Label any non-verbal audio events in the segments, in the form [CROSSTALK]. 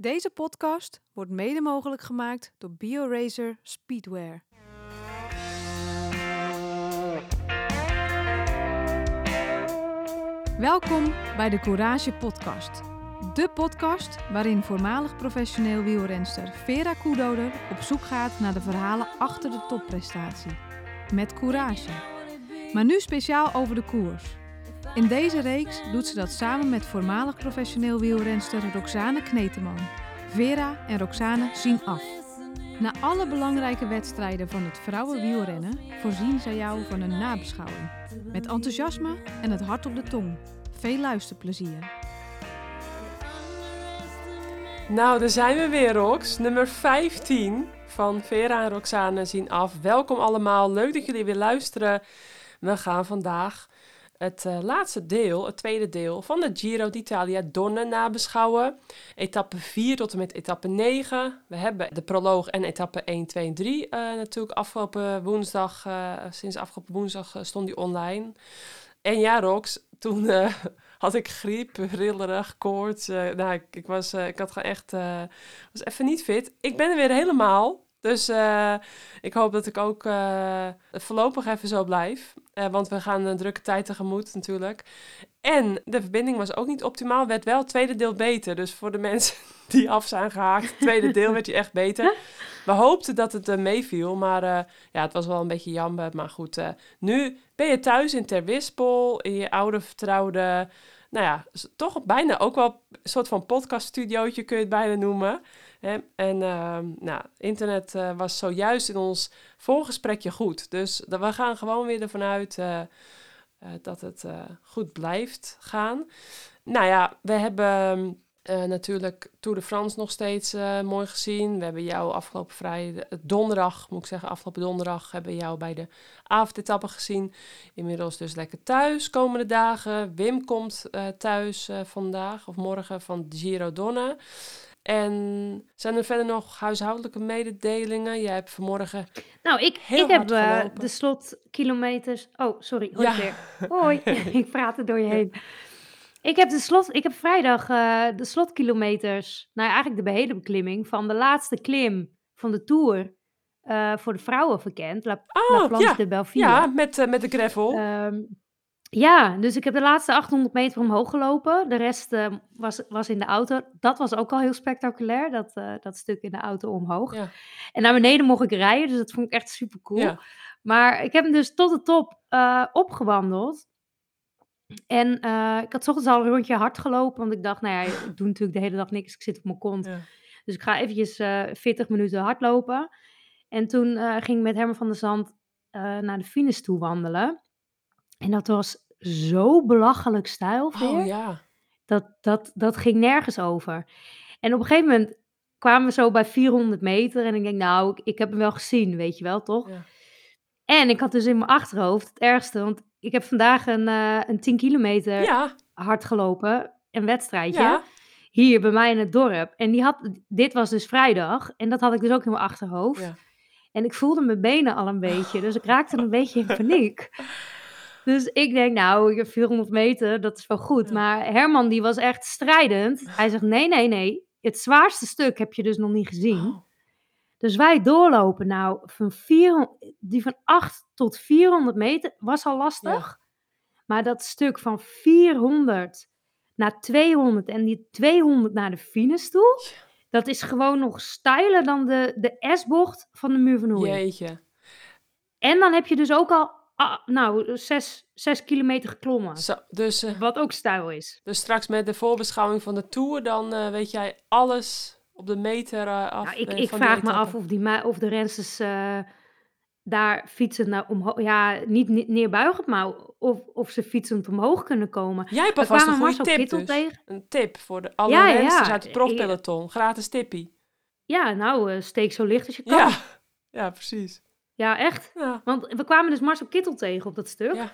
Deze podcast wordt mede mogelijk gemaakt door BioRacer Speedwear. Welkom bij de Courage Podcast. De podcast waarin voormalig professioneel wielrenster Vera Koedoder op zoek gaat naar de verhalen achter de topprestatie. Met courage. Maar nu speciaal over de koers. In deze reeks doet ze dat samen met voormalig professioneel wielrenster Roxane Kneteman. Vera en Roxane zien af. Na alle belangrijke wedstrijden van het vrouwenwielrennen voorzien zij jou van een nabeschouwing. Met enthousiasme en het hart op de tong. Veel luisterplezier. Nou, daar zijn we weer, Rox. Nummer 15 van Vera en Roxane zien af. Welkom allemaal. Leuk dat jullie weer luisteren. We gaan vandaag het uh, laatste deel, het tweede deel van de Giro d'Italia Donne nabeschouwen. Etappe 4 tot en met etappe 9. We hebben de proloog en etappe 1, 2 en 3 uh, natuurlijk afgelopen woensdag, uh, sinds afgelopen woensdag stond die online. En ja, Rox, toen [LAUGHS] had ik griep, rillerig, koorts. nou, ik, ik, was, ik had gewoon echt, was even niet fit. Ik ben er weer helemaal. Dus ik hoop dat ik ook voorlopig even zo blijf. Uh, want we gaan een drukke tijd tegemoet natuurlijk. En de verbinding was ook niet optimaal. Werd wel het tweede deel beter. Dus voor de [LAUGHS] mensen die af zijn gehaakt, het tweede deel werd je echt beter. [LAUGHS] We hoopten dat het meeviel. Maar ja, het was wel een beetje jammer. Maar goed, nu ben je thuis in Terwispel. In je oude vertrouwde... Nou ja, toch bijna ook wel een soort van podcaststudiootje kun je het bijna noemen. En uh, nou, internet uh, was zojuist in ons voorgesprekje goed. Dus we gaan gewoon weer ervan uit uh, dat het goed blijft gaan. Nou ja, we hebben natuurlijk Tour de France nog steeds mooi gezien. We hebben jou afgelopen vrijdag, donderdag, moet ik zeggen, afgelopen donderdag hebben we jou bij de avondetappe gezien. Inmiddels dus lekker thuis komende dagen. Wim komt thuis vandaag of morgen van Giro Donne. En zijn er verder nog huishoudelijke mededelingen? Jij hebt vanmorgen. Nou, ik, ik heb uh, de slotkilometers. Oh, sorry. Hoi ja. weer. Hoi. [LAUGHS] [LAUGHS] ik praat er door je heen. Ik heb, de slot, ik heb vrijdag uh, de slotkilometers. Nou, eigenlijk de hele beklimming van de laatste klim van de tour. Uh, voor de vrouwen verkend. La, oh, La Planche ja. de Belleville. Ja, met, met de gravel. Um, ja, dus ik heb de laatste 800 meter omhoog gelopen. De rest uh, was, was in de auto. Dat was ook al heel spectaculair, dat, uh, dat stuk in de auto omhoog. Ja. En naar beneden mocht ik rijden, dus dat vond ik echt super cool. Ja. Maar ik heb hem dus tot de top uh, opgewandeld. En ik had ochtends al een rondje hard gelopen, want ik dacht, nou ja, ik doe natuurlijk de hele dag niks, ik zit op mijn kont. Ja. Dus ik ga eventjes 40 minuten hardlopen. En toen ging ik met Herman van der Zand naar de finish toe wandelen. En dat was zo belachelijk stijl weer. Oh ja. Dat, dat, dat ging nergens over. En op een gegeven moment kwamen we zo bij 400 meter. En ik denk, nou, ik, ik heb hem wel gezien, weet je wel, toch? Ja. En ik had dus in mijn achterhoofd het ergste. Want ik heb vandaag een, uh, een 10 kilometer ja. hard gelopen. Een wedstrijdje. Ja. Hier bij mij in het dorp. En die had, dit was dus vrijdag. En dat had ik dus ook in mijn achterhoofd. Ja. En ik voelde mijn benen al een beetje. Dus ik raakte een [LAUGHS] beetje in paniek. Dus ik denk, nou, ik heb 400 meter, dat is wel goed. Ja. Maar Herman, die was echt strijdend. Hij zegt, nee, nee, nee. Het zwaarste stuk heb je dus nog niet gezien. Oh. Dus wij doorlopen. Nou, van 400, die van 8 tot 400 meter was al lastig. Ja. Maar dat stuk van 400 naar 200 en die 200 naar de finish toe... Dat is gewoon nog steiler dan de, de S-bocht van de muur van Hoei. Jeetje. En dan heb je dus ook al Ah, nou, zes, zes kilometer geklommen. Zo, dus, uh, Wat ook stijl is. Dus straks met de voorbeschouwing van de Tour, dan uh, weet jij alles op de meter uh, af. Nou, ik ik vraag me af of, die, of de rensters daar fietsend naar omhoog... Ja, niet, niet neerbuigend, maar of, of ze fietsend omhoog kunnen komen. Jij hebt alvast een goede tip dus. Tegen. Een tip voor de, alle ja, rensters ja. uit het profpeloton. Gratis tippie. Ja, nou, steek zo licht als je kan. Ja, [LAUGHS] ja precies. Ja, echt. Ja. Want we kwamen dus Marcel Kittel tegen op dat stuk. Ja.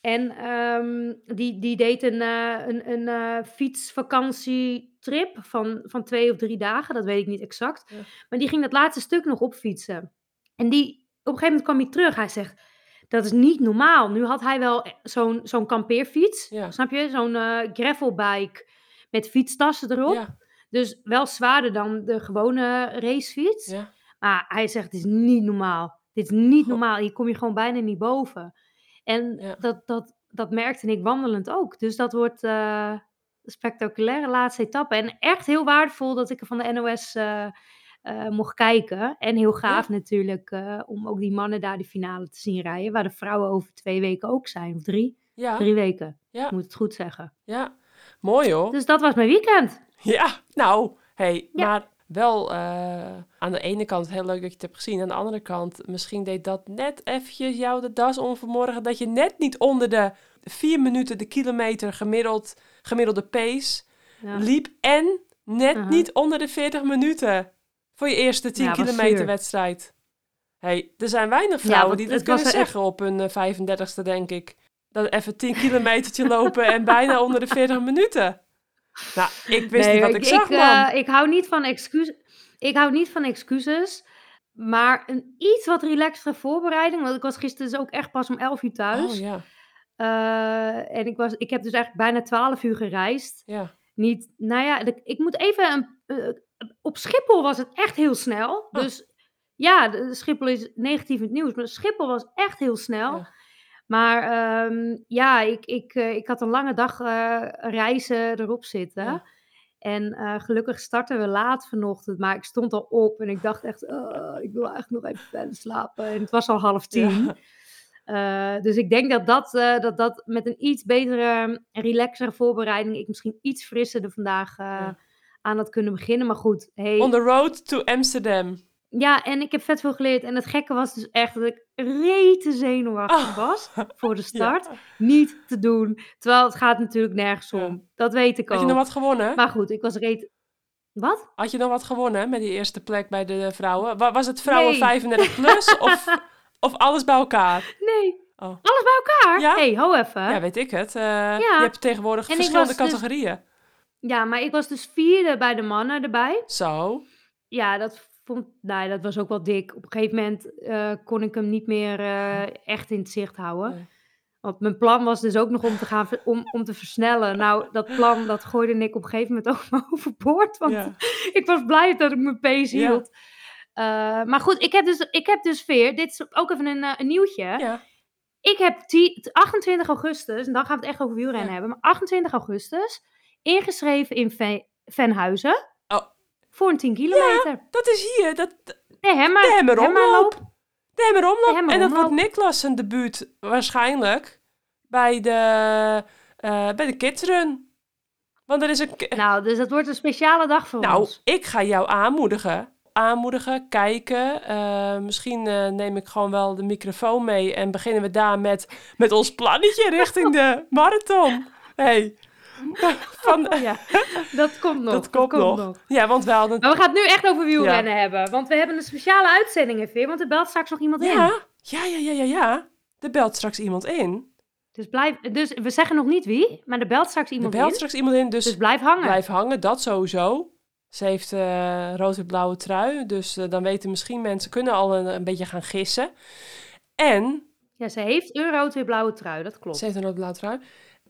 En um, die, die deed een, uh, een, een uh, fietsvakantietrip van, van twee of drie dagen. Dat weet ik niet exact. Ja. Maar die ging dat laatste stuk nog opfietsen. En die, op een gegeven moment kwam hij terug. Hij zegt, dat is niet normaal. Nu had hij wel zo'n zo'n kampeerfiets. Ja. Snap je? Zo'n uh, gravelbike met fietstassen erop. Ja. Dus wel zwaarder dan de gewone racefiets. Maar hij zegt, het is niet normaal. Dit is niet normaal. Hier kom je gewoon bijna niet boven. En Ja. dat, dat, dat merkte ik wandelend ook. Dus dat wordt eh, een spectaculaire laatste etappe. En echt heel waardevol dat ik er van de NOS eh, eh, mocht kijken. En heel gaaf natuurlijk om ook die mannen daar de finale te zien rijden. Waar de vrouwen over twee weken ook zijn. Of drie. Ja. Drie weken. Ja. Ik moet het goed zeggen. Ja. Mooi hoor. Dus dat was mijn weekend. Ja, nou, hey, Ja. maar wel eh, aan de ene kant heel leuk dat je het hebt gezien. Aan de andere kant, misschien deed dat net eventjes jou de das om vanmorgen. Dat je net niet onder de vier minuten de kilometer gemiddeld, gemiddelde pace Ja. liep. En net Aha. niet onder de 40 minuten voor je eerste 10 Ja, kilometer zuur. wedstrijd. hey, er zijn weinig vrouwen die dat kunnen echt- zeggen op hun eh, 35ste, denk ik. Dat even 10 kilometertje lopen en bijna onder de 40 minuten. Nou, ik wist niet wat ik, zag, ik, man. eh, ik hou niet van excuses. Ik hou niet van excuses. Maar een iets wat relaxtere voorbereiding. Want ik was gisteren dus ook echt pas om 11 uur thuis. Oh ja, Eh, en ik, was, ik heb dus eigenlijk bijna 12 uur gereisd. ja. Niet, nou ja, ik moet even. Een, eh, op Schiphol was het echt heel snel. Oh. Dus ja, de, Schiphol is negatief in het nieuws. Maar Schiphol was echt heel snel. Ja. Maar ehm, ja, ik, ik, eh, ik had een lange dag eh, reizen erop zitten. Ja. En eh, gelukkig startten we laat vanochtend. Maar ik stond al op en ik dacht echt, "Oh, ik wil eigenlijk nog even verder slapen. En het was al half tien. Ja. Dus ik denk dat dat, dat dat met een iets betere relaxere voorbereiding... ik misschien iets frisser er vandaag Ja. aan had kunnen beginnen. Maar goed, hey, On the road to Amsterdam. Ja, en ik heb vet veel geleerd. En het gekke was dus echt dat ik rete zenuwachtig Oh. was voor de [LAUGHS] start. Ja. Niet te doen. Terwijl het gaat natuurlijk nergens Ja. om. Dat weet ik Had ook. je nog wat gewonnen? Maar goed, ik was reet... Wat? Had je nog wat gewonnen met die eerste plek bij de vrouwen? Wa- Was het vrouwen Nee. 35 plus [LAUGHS] of, of alles bij elkaar? Nee. Oh. Alles bij elkaar? Ja? hey, ho even. Ja, weet ik het. Eh, Je hebt tegenwoordig En verschillende dus- categorieën. Ja, maar ik was dus vierde bij de mannen erbij. Zo. Ja, dat vond... Nou, dat was ook wel dik. Op een gegeven moment eh, kon ik hem niet meer eh, echt in het zicht houden. Nee. Want mijn plan was dus ook nog om te gaan om, om te versnellen. Nou, dat plan dat gooide ik op een gegeven moment [LAUGHS] ook maar overboord. Want Ja. [LAUGHS] ik was blij dat ik mijn pace Ja. hield. Eh, maar goed, ik heb, dus, ik heb dus weer, dit is ook even een, een nieuwtje. Ja. Ik heb die- 28 augustus, en dan gaan we het echt over wielrennen hebben. Maar 28 augustus ingeschreven in Ve- Venhuizen. Voor een 10 kilometer. Dat is hier. Dat, de De Hemmer. Hemmerloop. De. De En dat wordt Niklas zijn debuut waarschijnlijk bij de, eh, bij de kidsrun. Want er is een... Nou, dus dat wordt een speciale dag voor Nou, ons. ik ga jou aanmoedigen. Aanmoedigen, kijken. Eh, misschien eh, neem ik gewoon wel de microfoon mee en beginnen we daar met, met ons plannetje richting de [LAUGHS] marathon. Hey. [LAUGHS] Van, [LAUGHS] Ja, dat komt nog. dat komt nog. Ja, want we hadden... Maar we gaan het nu echt over wielrennen hebben. Want we hebben een speciale uitzending even. Want er belt straks nog iemand in. Ja, ja, ja, ja, ja, ja. Er belt straks iemand in. Dus, blijf, dus we zeggen nog niet wie. Maar er belt straks Er iemand belt in. straks iemand in, dus, Dus blijf hangen. blijf hangen. Dat sowieso. Ze heeft eh rood en blauwe trui. Dus eh, dan weten misschien mensen kunnen al een, een beetje gaan gissen. En Ja, ze heeft een rood weer blauwe trui. Dat klopt. Ze heeft een rood-blauw trui.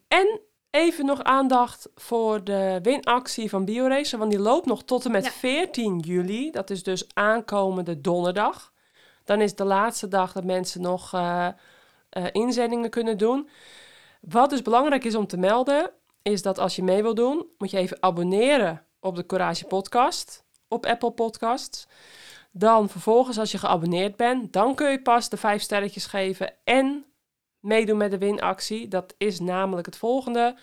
En even nog aandacht voor de winactie van BioRacer. Want die loopt nog tot en met Ja. 14 juli. Dat is dus aankomende donderdag. Dan is de laatste dag dat mensen nog eh, eh, inzendingen kunnen doen. Wat dus belangrijk is om te melden, is dat als je mee wil doen, moet je even abonneren op de Courage Podcast op Apple Podcasts. Dan vervolgens, als je geabonneerd bent, dan kun je pas de vijf sterretjes geven en meedoen met de winactie. Dat is namelijk het volgende.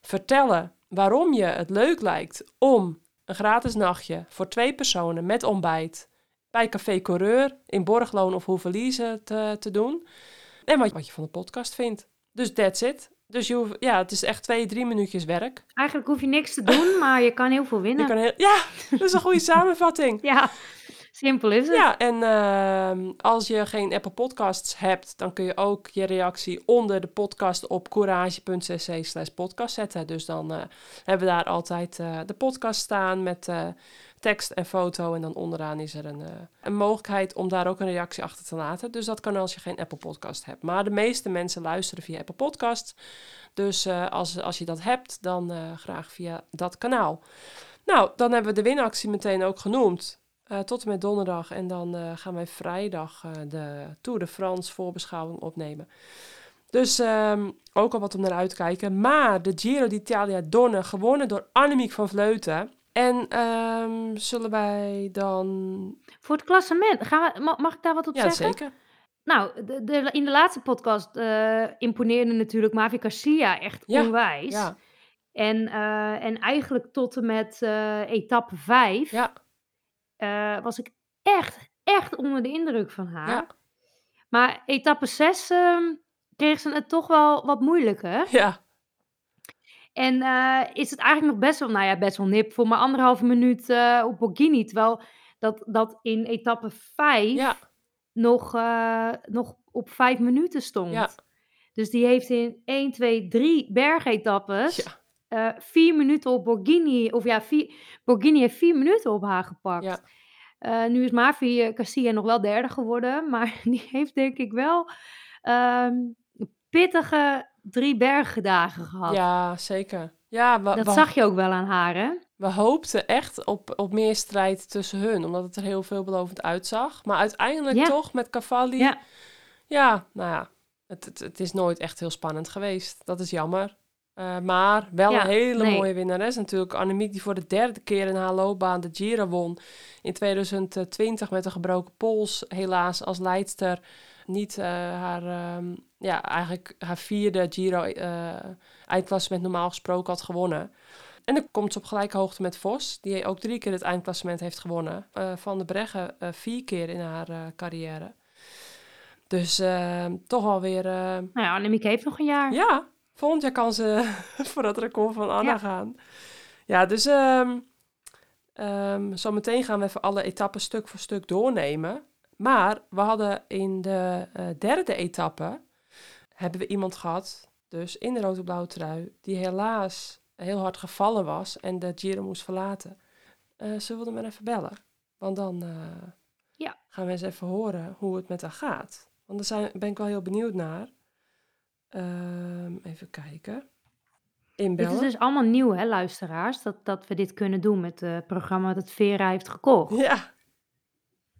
Vertellen waarom je het leuk lijkt om een gratis nachtje voor twee personen met ontbijt bij Café Coureur in Borgloon of Hoeverlieze te, te doen. En wat, wat je van de podcast vindt. Dus that's it. Dus je hoeft, ja, het is echt twee, drie minuutjes werk. Eigenlijk hoef je niks te doen, maar je kan heel veel Je winnen. kan heel, ja, dat is een goede [LAUGHS] samenvatting. Ja, simpel is het. Ja, en ehm, als je geen Apple Podcasts hebt, dan kun je ook je reactie onder de podcast op courage.cc slash podcast zetten. Dus dan eh, hebben we daar altijd eh, de podcast staan met eh, tekst en foto. En dan onderaan is er een, een mogelijkheid om daar ook een reactie achter te laten. Dus dat kan als je geen Apple Podcast hebt. Maar de meeste mensen luisteren via Apple Podcasts. Dus als, als je dat hebt, dan graag via dat kanaal. Nou, dan hebben we de winactie meteen ook genoemd. Uh, tot en met donderdag. En dan uh, gaan wij vrijdag uh, de Tour de France voorbeschouwing opnemen. Dus um, ook al wat om naar uit te kijken. Maar de Giro d'Italia Donne gewonnen door Annemiek van Vleuten. En um, zullen wij dan... Voor het klassement, gaan we, mag ik daar wat op ja, zeggen? Ja, zeker. Nou, de, de, in de laatste podcast imponeerde natuurlijk Mavi Garcia echt ja, onwijs. Ja. En, en eigenlijk tot en met etappe 5 ja. Was ik echt, echt onder de indruk van haar. Ja. Maar etappe 6 uh, kreeg ze het toch wel wat moeilijker. [LAUGHS] Ja. En uh, is het eigenlijk nog best wel, nou ja, best wel nip voor maar anderhalve minuut uh, op Borghini. Terwijl dat, dat in etappe 5 ja. nog, nog op vijf minuten stond. Ja. Dus die heeft in 1, 2, 3 bergetappes Ja. Uh, vier minuten op Borghini, of ja, vier, Borghini heeft vier minuten op haar gepakt. Ja. Uh, nu is Mavi Garcia nog wel derde geworden, [LAUGHS] maar die heeft denk ik wel um, pittige drie bergdagen gehad. Ja, zeker. Ja, we, Dat we, zag je ook wel aan haar, hè? we hoopten echt op, op meer strijd tussen hun, omdat het er heel veelbelovend uitzag. Maar uiteindelijk Ja. toch met Cavalli, Ja. ja, nou ja, het, het, het is nooit echt heel spannend geweest. Dat is jammer. Uh, maar wel Ja, een hele nee. mooie winnares natuurlijk. Annemiek die voor de derde keer in haar loopbaan de Giro won. In 2020 met een gebroken pols. Helaas als leidster niet uh, haar, um, ja, eigenlijk haar vierde Giro uh, eindklassement normaal gesproken had gewonnen. En dan komt ze op gelijke hoogte met Vos, die ook drie keer het eindklassement heeft gewonnen. Van de Breggen vier keer in haar carrière. Dus ehm, toch alweer... Nou ja, Annemiek heeft nog een jaar. Ja, volgend jaar kan ze [LAUGHS] voor dat record van Anna Ja. gaan. Ja, dus um, um, zometeen gaan we even alle etappen stuk voor stuk doornemen. Maar we hadden in de uh, derde etappe, hebben we iemand gehad, dus in de rood-blauwe trui, die helaas heel hard gevallen was en de Giro moest verlaten. Uh, zullen we hem maar even bellen? Want dan uh, ja. gaan we eens even horen hoe het met haar gaat. Want daar zijn, ben ik wel heel benieuwd naar. Um, even kijken. Inbellen. Dit is dus allemaal nieuw, hè, luisteraars? Dat, dat we dit kunnen doen met het programma dat Vera heeft gekocht. Ja.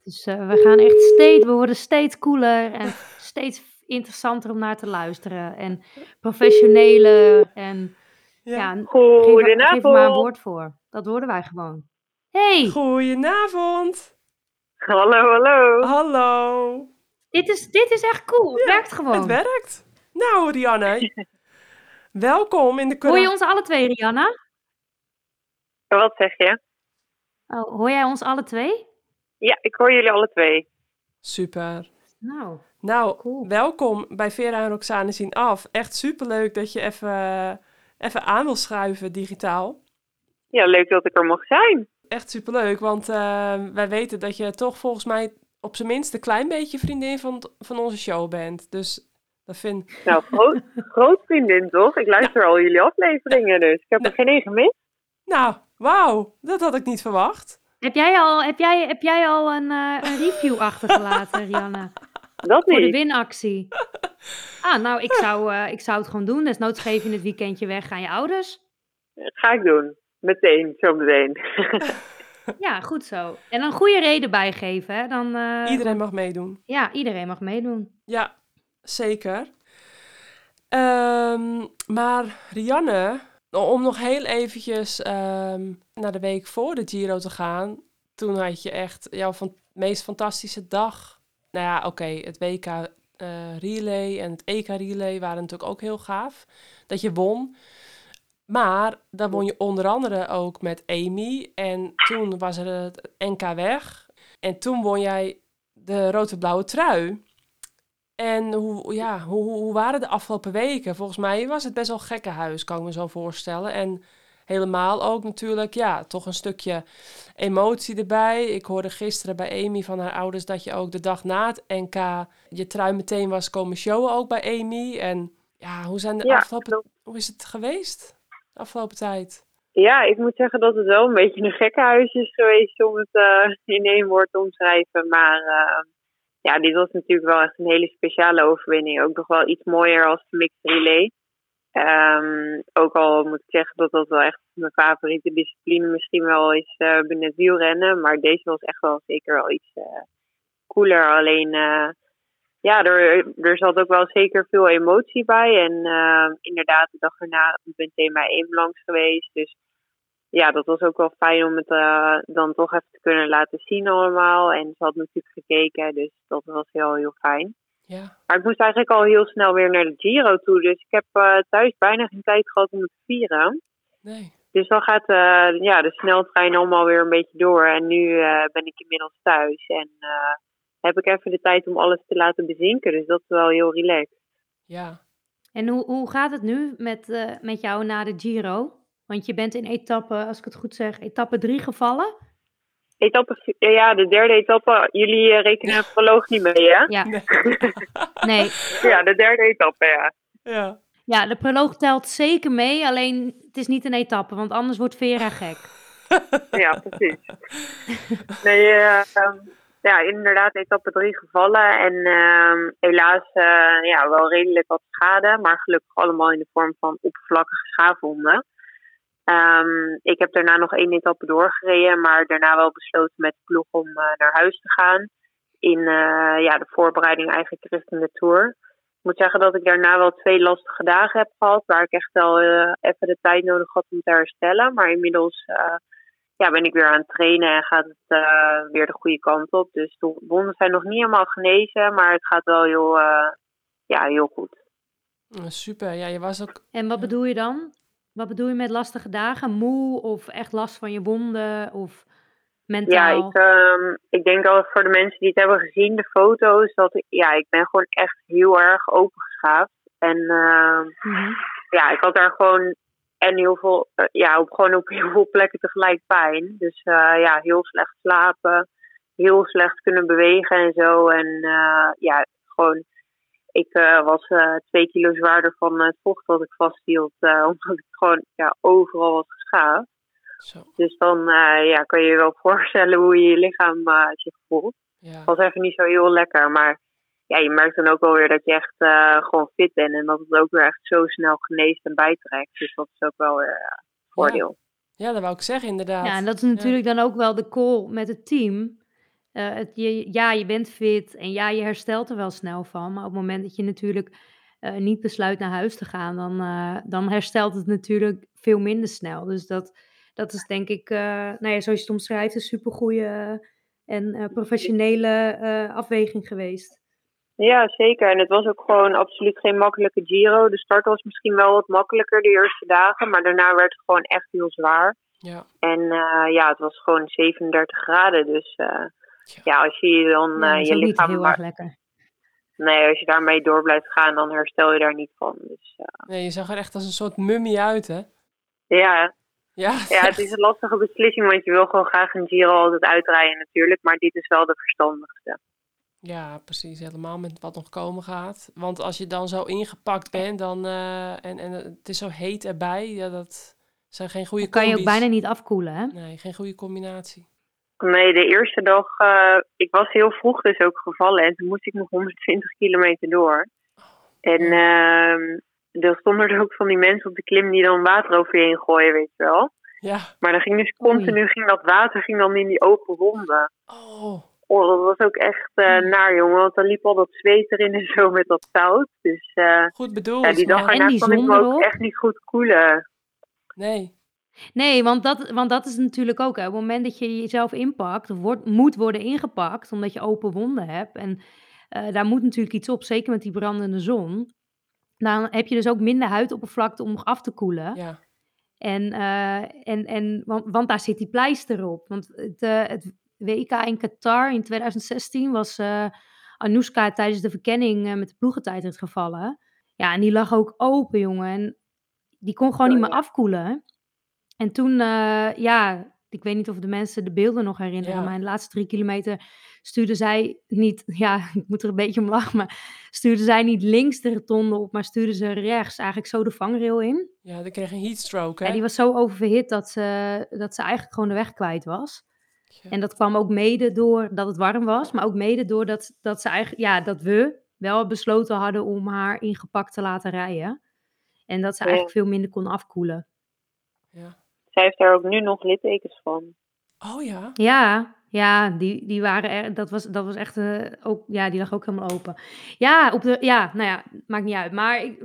Dus uh, we gaan echt steeds, we worden steeds cooler en [LAUGHS] steeds interessanter om naar te luisteren. En professioneler en ja, ja geef, Goedenavond. geef er maar een woord voor. Dat worden wij gewoon. Hey, Goedenavond. Hallo, hallo. Hallo. dit is, dit is echt cool. Het Ja, werkt gewoon. Het werkt. Nou, Rianne. welkom in de Hoor je ons alle twee, Rihanna? Wat zeg je? Oh, hoor jij ons alle twee? Ja, ik hoor jullie alle twee. Super. Nou, Nou, Cool. welkom bij Vera en Roxane zien af. Echt superleuk dat je even, even aan wil schuiven digitaal. Ja, leuk dat ik er mocht zijn. Echt superleuk, want eh, wij weten dat je toch volgens mij op zijn minst een klein beetje vriendin van, van onze show bent. Dus dat vind Nou, groot, groot vriendin toch? Ik luister al jullie afleveringen, dus ik heb er geen één gemist. Nou, wauw, dat had ik niet verwacht. heb jij al, heb jij, heb jij al een, eh, een review achtergelaten, [LAUGHS] Rihanna? Dat Voor de niet. winactie. Ah, nou, ik zou, eh, ik zou het gewoon doen. Desnoods geef je het weekendje weg aan je ouders. Dat ga ik doen. Meteen, zo meteen. [LAUGHS] Ja, goed zo. En een goede reden bijgeven, hè? Dan, eh, Iedereen mag meedoen. Ja, iedereen mag meedoen. Ja, zeker. Ehm, maar Rianne, om nog heel eventjes ehm, naar de week voor de Giro te gaan. Toen had je echt jouw meest fantastische dag. Nou ja, oké, het WK eh, relay en het EK relay waren natuurlijk ook heel gaaf. Dat je won. Maar dan won je onder andere ook met Amy. En toen was er het NK weg. En toen won jij de rood-blauwe trui. En hoe, ja, hoe, hoe waren de afgelopen weken? Volgens mij was het best wel gekkenhuis, kan ik me zo voorstellen. En helemaal ook natuurlijk, ja, toch een stukje emotie erbij. Ik hoorde gisteren bij Amy van haar ouders dat je ook de dag na het NK je trui meteen was komen showen ook bij Amy. En ja, hoe, zijn de Ja, afgelopen, hoe is het geweest de afgelopen tijd? Ja, ik moet zeggen dat het wel een beetje een gekkenhuis is geweest om het eh, in één woord te omschrijven. Maar eh, ja, dit was natuurlijk wel echt een hele speciale overwinning. Ook nog wel iets mooier als de mixed relay. Ehm, ook al moet ik zeggen dat dat wel echt mijn favoriete discipline misschien wel is uh, binnen wielrennen. Maar deze was echt wel zeker wel iets uh, cooler. Alleen, uh, ja, er, er zat ook wel zeker veel emotie bij. En inderdaad, de dag erna ben ik bij langs geweest. Dus ja, dat was ook wel fijn om het dan toch even te kunnen laten zien allemaal. En ze had natuurlijk gekeken, dus dat was heel, heel fijn. Ja. Maar ik moest eigenlijk al heel snel weer naar de Giro toe. Dus ik heb uh, thuis bijna geen tijd gehad om het te vieren. Nee. Dus dan gaat uh, ja, de sneltrein allemaal weer een beetje door. En nu uh, ben ik inmiddels thuis. En heb ik even de tijd om alles te laten bezinken. Dus dat is wel heel relaxed. Ja. En hoe, hoe gaat het nu met, met jou na de Giro? Want je bent in etappe, als ik het goed zeg, etappe 3 gevallen. Etappe, ja, de derde etappe. Jullie uh, rekenen het proloog niet mee, hè? Ja. [LAUGHS] Nee. Ja, de derde etappe, ja. Ja. Ja, de proloog telt zeker mee, alleen het is niet een etappe, want anders wordt Vera gek. [LAUGHS] ja, precies. Nee, uh, um, ja, inderdaad, etappe drie gevallen. En uh, helaas uh, ja, wel redelijk wat schade, maar gelukkig allemaal in de vorm van oppervlakkige schaafwonden. Um, ik heb daarna nog één etappe doorgereden, maar daarna wel besloten met de ploeg om uh, naar huis te gaan. In uh, ja, de voorbereiding eigenlijk richting de Tour. Ik moet zeggen dat ik daarna wel twee lastige dagen heb gehad, waar ik echt wel uh, even de tijd nodig had om te herstellen. Maar inmiddels ja, ben ik weer aan het trainen en gaat het weer de goede kant op. Dus de wonden zijn nog niet helemaal genezen, maar het gaat wel heel, ja, heel goed. Super, ja, je was ook... En wat bedoel je dan? Wat bedoel je met lastige dagen? Moe of echt last van je wonden of mentaal? Ja, ik, um, ik denk al voor de mensen die het hebben gezien, de foto's, dat ik, ja, ik ben gewoon echt heel erg opengeschaafd. En uh, mm-hmm. ja, ik had daar gewoon en heel veel, uh, ja, op, gewoon op heel veel plekken tegelijk pijn. Dus uh, ja, heel slecht slapen, heel slecht kunnen bewegen en zo. En uh, ja, gewoon ik uh, was uh, twee kilo zwaarder van het vocht dat ik vasthield, uh, [LAUGHS] omdat ik gewoon ja, overal was geschaafd. Zo. Dus dan ja, kan je je wel [LAUGHS] voorstellen hoe je je lichaam zich voelt. Ja. Het was even niet zo heel lekker, maar ja, je merkt dan ook wel weer dat je echt gewoon fit bent en dat het ook weer echt zo snel geneest en bijtrekt. Dus dat is ook wel weer een voordeel. Ja. ja, dat wou ik zeggen inderdaad. Ja, en dat is natuurlijk ja. dan ook wel de call met het team. Uh, het, je, ja, je bent fit en ja, je herstelt er wel snel van. Maar op het moment dat je natuurlijk uh, niet besluit naar huis te gaan, dan, uh, dan herstelt het natuurlijk veel minder snel. Dus dat, dat is denk ik, nou ja, zoals je het omschrijft, een supergoeie en professionele afweging geweest. Ja, zeker. En het was ook gewoon absoluut geen makkelijke Giro. De start was misschien wel wat makkelijker de eerste dagen, maar daarna werd het gewoon echt heel zwaar. Ja. En ja, het was gewoon 37 graden, dus ja, als je dan ja, uh, je niet lichaam. heel maar, erg lekker. Nee, als je daarmee door blijft gaan, dan herstel je daar niet van. Dus, uh, Nee, je zag er echt als een soort mummie uit, hè? ja. Ja, ja, het is een lastige beslissing, want je wil gewoon graag een Giro altijd uitrijden natuurlijk. Maar dit is wel de verstandigste. Ja, precies. Helemaal met wat nog komen gaat. Want als je dan zo ingepakt bent dan, uh, en, en het is zo heet erbij, ja, dat zijn geen goede dan kan je ook bijna niet afkoelen, hè? Nee, geen goede combinatie. Nee, de eerste dag, uh, ik was heel vroeg dus ook gevallen en toen moest ik nog 120 kilometer door. En uh, er stonden er ook van die mensen op de klim die dan water over je heen gooien, weet je wel. Ja. Maar dan ging dus continu, ging dat water ging dan in die open wonden. Oh. Oh, dat was ook echt uh, naar, jongen. Want dan liep al dat zweet erin en zo met dat zout. Dus uh, goed bedoeld. Ja, die dag ja, erna kon ik me ook echt niet goed koelen. Nee. Nee, want dat, want dat is natuurlijk ook, hè, op het moment dat je jezelf inpakt, of wordt, moet worden ingepakt, omdat je open wonden hebt. En uh, daar moet natuurlijk iets op, zeker met die brandende zon. Dan heb je dus ook minder huidoppervlakte om af te koelen. Ja. En, uh, en, en want, want, daar zit die pleister op. Want het, uh, het WK in Qatar in 2016 was Anoushka tijdens de verkenning met de ploegentijdrit gevallen. Ja, en die lag ook open, jongen. En die kon gewoon Oh, niet meer ja. afkoelen. En toen, uh, ja, ik weet niet of de mensen de beelden nog herinneren, Ja. maar in de laatste drie kilometer stuurde zij niet, [LAUGHS] ja, ik moet er een beetje om lachen, maar stuurde zij niet links de rotonde op, maar stuurde ze rechts eigenlijk zo de vangrail in. Ja, die kreeg een heatstroke, hè? Ja, die was zo oververhit dat ze, dat ze eigenlijk gewoon de weg kwijt was. Ja. En dat kwam ook mede door dat het warm was, maar ook mede door dat, dat, ze eigenlijk, ja, dat we wel besloten hadden om haar ingepakt te laten rijden. En dat ze eigenlijk veel minder kon afkoelen. Ja. Zij heeft daar ook nu nog littekens van. Oh ja? Ja, ja, die, die waren er, dat was, dat was echt uh, ook, ja, die lag ook helemaal open. Ja, op de, ja, nou ja, maakt niet uit. Maar ik,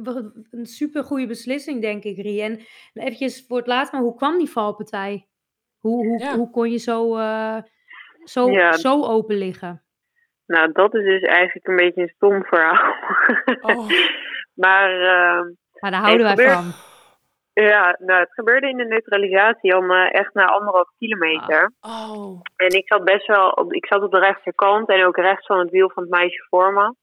een super goede beslissing, denk ik, Rien. Eventjes voor het laatst, maar hoe kwam die valpartij? Hoe, hoe, hoe kon je zo, uh, zo, zo open liggen? Nou, dat is dus eigenlijk een beetje een stom verhaal. Oh. [LAUGHS] maar, uh, maar daar houden wij van. Ja, nou, het gebeurde in de neutralisatie om uh, echt na anderhalf kilometer. Ah, oh. En ik zat best wel op, ik zat op de rechterkant en ook rechts van het wiel van het meisje voor me.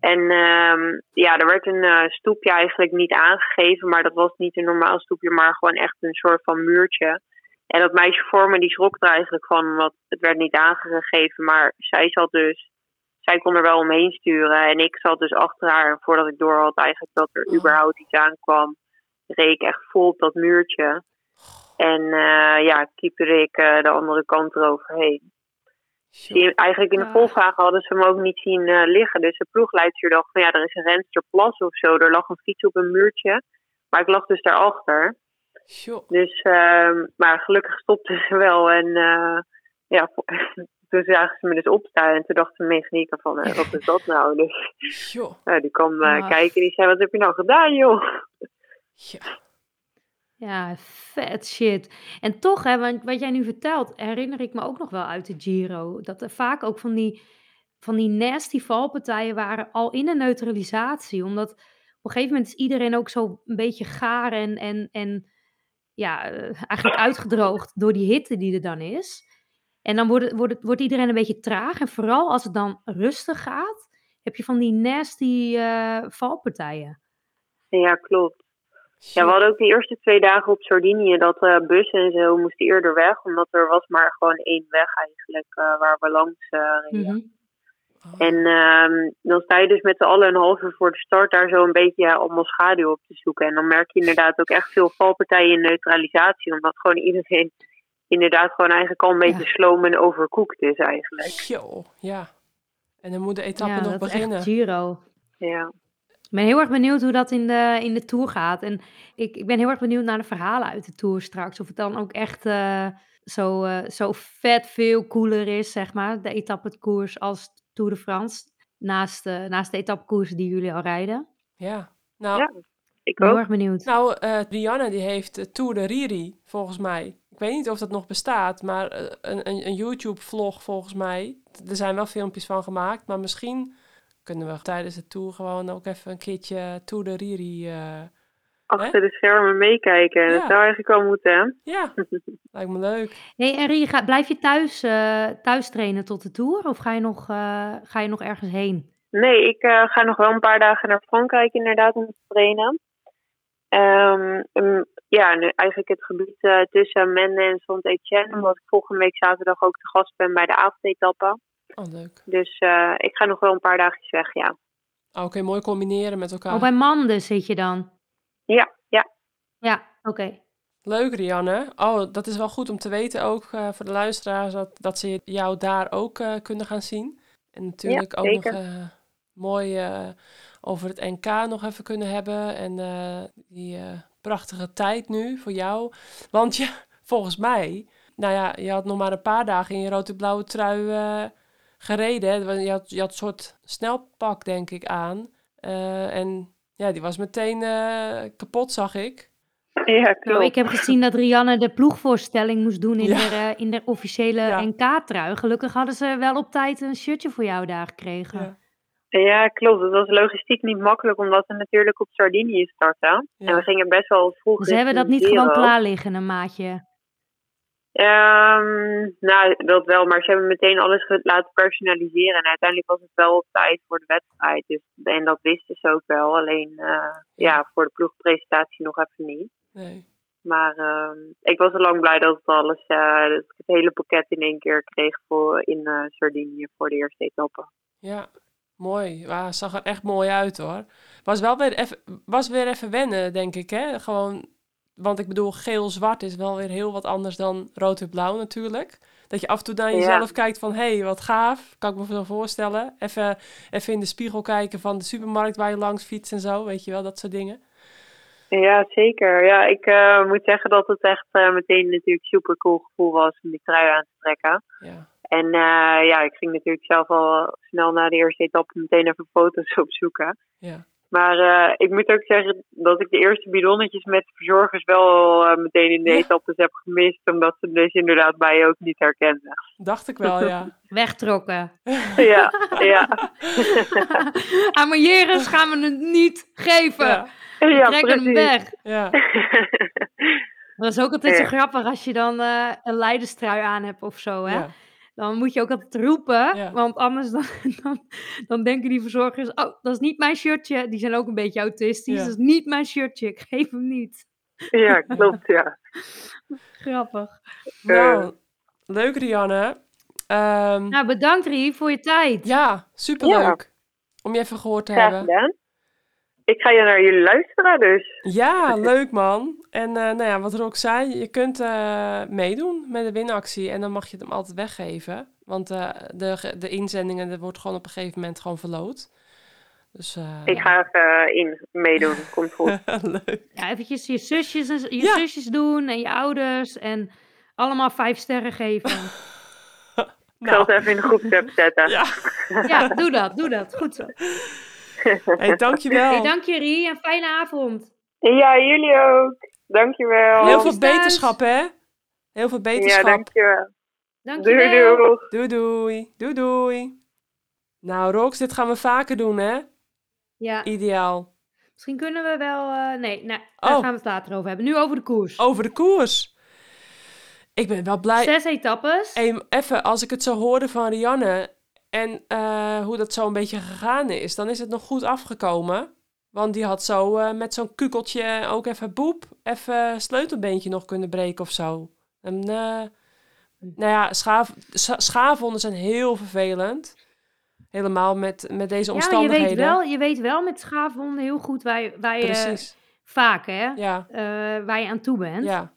En um, ja, er werd een uh, stoepje eigenlijk niet aangegeven, maar dat was niet een normaal stoepje, maar gewoon echt een soort van muurtje. En dat meisje voor me, die schrok er eigenlijk van, want het werd niet aangegeven, maar zij zat dus, zij kon er wel omheen sturen. En ik zat dus achter haar, voordat ik door had eigenlijk dat er oh. überhaupt iets aankwam reed ik echt vol op dat muurtje. En uh, ja, keeperde ik uh, de andere kant eroverheen. Die, eigenlijk in de volvragen hadden ze hem ook niet zien uh, liggen. Dus de ploegleidster dacht van ja, er is een rensterplas of zo. Er lag een fiets op een muurtje. Maar ik lag dus daarachter. Sure. Dus, uh, maar gelukkig stopte ze wel. En ja, [LAUGHS] toen zagen ze me dus opstaan. En toen dacht de mechanieker van, wat is dat nou? Dus sure. die kwam kijken. Die zei, wat heb je nou gedaan joh? Ja. Ja, vet shit. En toch, hè, want wat jij nu vertelt, herinner ik me ook nog wel uit de Giro. Dat er vaak ook van die, van die nasty valpartijen waren al in de neutralisatie. Omdat op een gegeven moment is iedereen ook zo een beetje gaar en, en, en ja, eh, eigenlijk uitgedroogd door die hitte die er dan is. En dan wordt, het, wordt, het, wordt iedereen een beetje traag. En vooral als het dan rustig gaat, heb je van die nasty uh, valpartijen. Ja, klopt. Ja, we hadden ook de eerste twee dagen op Sardinië dat uh, bussen en zo moesten eerder weg, omdat er was maar gewoon één weg eigenlijk uh, waar we langs uh, reden. Mm En um, dan sta je dus met z'n allen een half uur voor de start daar zo een beetje ja, om schaduw op te zoeken. En dan merk je inderdaad ook echt veel valpartijen in neutralisatie, omdat gewoon iedereen inderdaad gewoon eigenlijk al een beetje ja. sloom en overkoekt is eigenlijk. Jo, ja. En dan moet de etappe ja, nog beginnen. Giro. Ja. Ik ben heel erg benieuwd hoe dat in de, in de Tour gaat. En ik, ik ben heel erg benieuwd naar de verhalen uit de Tour straks. Of het dan ook echt uh, zo, uh, zo vet veel cooler is, zeg maar, de etappekoers als Tour de France. Naast, uh, naast de etappekoersen die jullie al rijden. Ja, nou... Ja, ik ben ook. heel erg benieuwd. Nou, Rianne die heeft Tour de Riri, volgens mij. Ik weet niet of dat nog bestaat, maar een, een, een YouTube-vlog volgens mij. Er zijn wel filmpjes van gemaakt, maar misschien kunnen we tijdens de tour gewoon ook even een keertje Tour de Riri... Uh, Achter hè? de schermen meekijken. Ja. Dat zou eigenlijk wel moeten, hè? Ja, [LAUGHS] lijkt me leuk. hey, en Rie, blijf je thuis, uh, thuis trainen tot de tour? Of ga je nog, uh, ga je nog ergens heen? Nee, ik ga nog wel een paar dagen naar Frankrijk inderdaad om te trainen. Um, um, ja, nu eigenlijk het gebied tussen Mende en Saint-Etienne. Omdat ik volgende week zaterdag ook te gast ben bij de avondetappe. Oh, leuk. Dus uh, ik ga nog wel een paar dagjes weg, ja. Oh, Oké, okay, mooi combineren met elkaar. Oh, bij Manden zit je dan? Ja, ja. Ja, oké. Okay. Leuk, Rianne. Oh, dat is wel goed om te weten ook uh, voor de luisteraars dat, dat ze jou daar ook uh, kunnen gaan zien. En natuurlijk ja, ook nog mooi over het NK nog even kunnen hebben. En die prachtige tijd nu voor jou. Want ja, [LAUGHS] volgens mij, nou ja, je had nog maar een paar dagen in je rode-blauwe trui gereden. Je, had, je had een soort snelpak, denk ik, aan. Uh, en ja, die was meteen uh, kapot, zag ik. Ja, klopt. Nou, ik heb gezien dat Rianne de ploegvoorstelling moest doen in, ja. de, in de officiële ja. NK-trui. Gelukkig hadden ze wel op tijd een shirtje voor jou daar gekregen. Ja. Ja, klopt. Het was logistiek niet makkelijk, omdat we natuurlijk op Sardinië starten. En we gingen best wel vroeg. Ze hebben dat niet gewoon klaar liggen, een maatje. Um, nou, dat wel, maar ze hebben meteen alles laten personaliseren. En uiteindelijk was het wel op tijd voor de wedstrijd. Dus, en dat wisten ze ook wel. Alleen, uh, ja, voor de ploegpresentatie nog even niet. Nee. Maar uh, ik was al lang blij dat het alles, uh, dat ik het hele pakket in één keer kreeg voor, in uh, Sardinië voor de eerste etappe. Ja, mooi. Ja, zag er echt mooi uit hoor. Was wel weer even, was weer even wennen, denk ik. Hè? Gewoon want ik bedoel, geel-zwart is wel weer heel wat anders dan rood-blauw natuurlijk. Dat je af en toe naar jezelf ja. kijkt van, hé, hey, wat gaaf. Kan ik me veel voorstellen. Even, even in de spiegel kijken van de supermarkt waar je langs fietst en zo. Weet je wel, dat soort dingen. Ja, zeker. Ja, ik uh, moet zeggen dat het echt uh, meteen natuurlijk super cool gevoel was om die trui aan te trekken. Ja. En uh, ja, ik ging natuurlijk zelf al snel na de eerste etappe meteen even foto's [LAUGHS] opzoeken. Ja. Maar uh, ik moet ook zeggen dat ik de eerste bidonnetjes met verzorgers wel uh, meteen in de ja. etappes heb gemist. Omdat ze dus inderdaad mij ook niet herkenden. Dacht ik wel, ja. [LAUGHS] Wegtrokken. [LAUGHS] ja, ja. [LAUGHS] Aan gaan we het niet geven. Ja. We ja, trekken precies. hem weg. Ja. Dat is ook altijd zo grappig als je dan eh, een leiderstrui aan hebt of zo, hè. Dan moet je ook altijd roepen, Ja. want anders dan, [LAUGHS] dan, dan denken die verzorgers... Oh, dat is niet mijn shirtje. Die zijn ook een beetje autistisch. Ja. Dat is niet mijn shirtje, ik geef hem niet. ja, klopt, ja. [LAUGHS] Grappig. Nou, leuk Rianne. Ehm, Nou, bedankt Rie voor je tijd. ja, superleuk. Om je even gehoord te Graag hebben. gedaan. Ik ga je naar jullie luisteren, dus. Ja, leuk man. En eh, nou ja, wat Rox zei, je kunt eh, meedoen met de winactie en dan mag je het hem altijd weggeven. Want eh, de, de inzendingen, dat wordt gewoon op een gegeven moment gewoon verloot. Dus eh, Ik ga even eh, in meedoen. Komt goed. [LAUGHS] leuk. Ja, eventjes je zusjes, en, je Ja. zusjes doen en je ouders en allemaal vijf sterren geven. [LAUGHS] Ik zal Nou, het even in de groepsapp zetten. ja. ja, doe dat, doe dat. Goed zo. [LAUGHS] Hey, dankjewel. Hey, dank je Rie en fijne avond. Ja, jullie ook. Dankjewel. Heel veel beterschap, hè? Heel veel ja, beterschap. dankjewel. Dank je Doei, wel. doei. Doei, doei. Doei, doei. Nou, Rox, dit gaan we vaker doen, hè? Ja, Ideaal. misschien kunnen we wel... eh, nee, nou, daar Oh. gaan we het later over hebben. Nu over de koers. Over de koers. Ik ben wel blij. Zes etappes. Even, als ik het zo hoorde van Rianne en eh, hoe dat zo een beetje gegaan is, dan is het nog goed afgekomen. Want die had zo eh, met zo'n kukeltje ook even boep, even sleutelbeentje nog kunnen breken of zo. En, eh, nou ja, schaaf, scha- schaafwonden zijn heel vervelend. Helemaal met, met deze ja, je omstandigheden. weet, wel, je weet wel met schaafwonden heel goed waar je, waar je vaak hè, Ja, waar je aan toe bent. ja,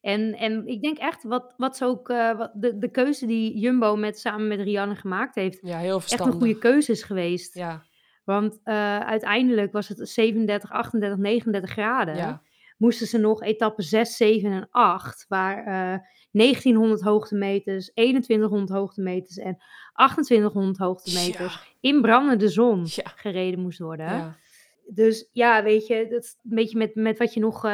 En, en ik denk echt, wat, wat ze ook, eh, wat de, de keuze die Jumbo met, samen met Rianne gemaakt heeft, ja, heel echt een goede keuze is geweest. Ja, Want eh, uiteindelijk was het 37, 38, 39 graden. ja, Moesten ze nog etappe 6, 7 en 8, waar eh 1900 hoogtemeters, 2100 hoogtemeters en 2800 hoogtemeters in brandende zon Ja. gereden moest worden. ja, Dus ja, weet je, dat is een beetje met, met wat je nog,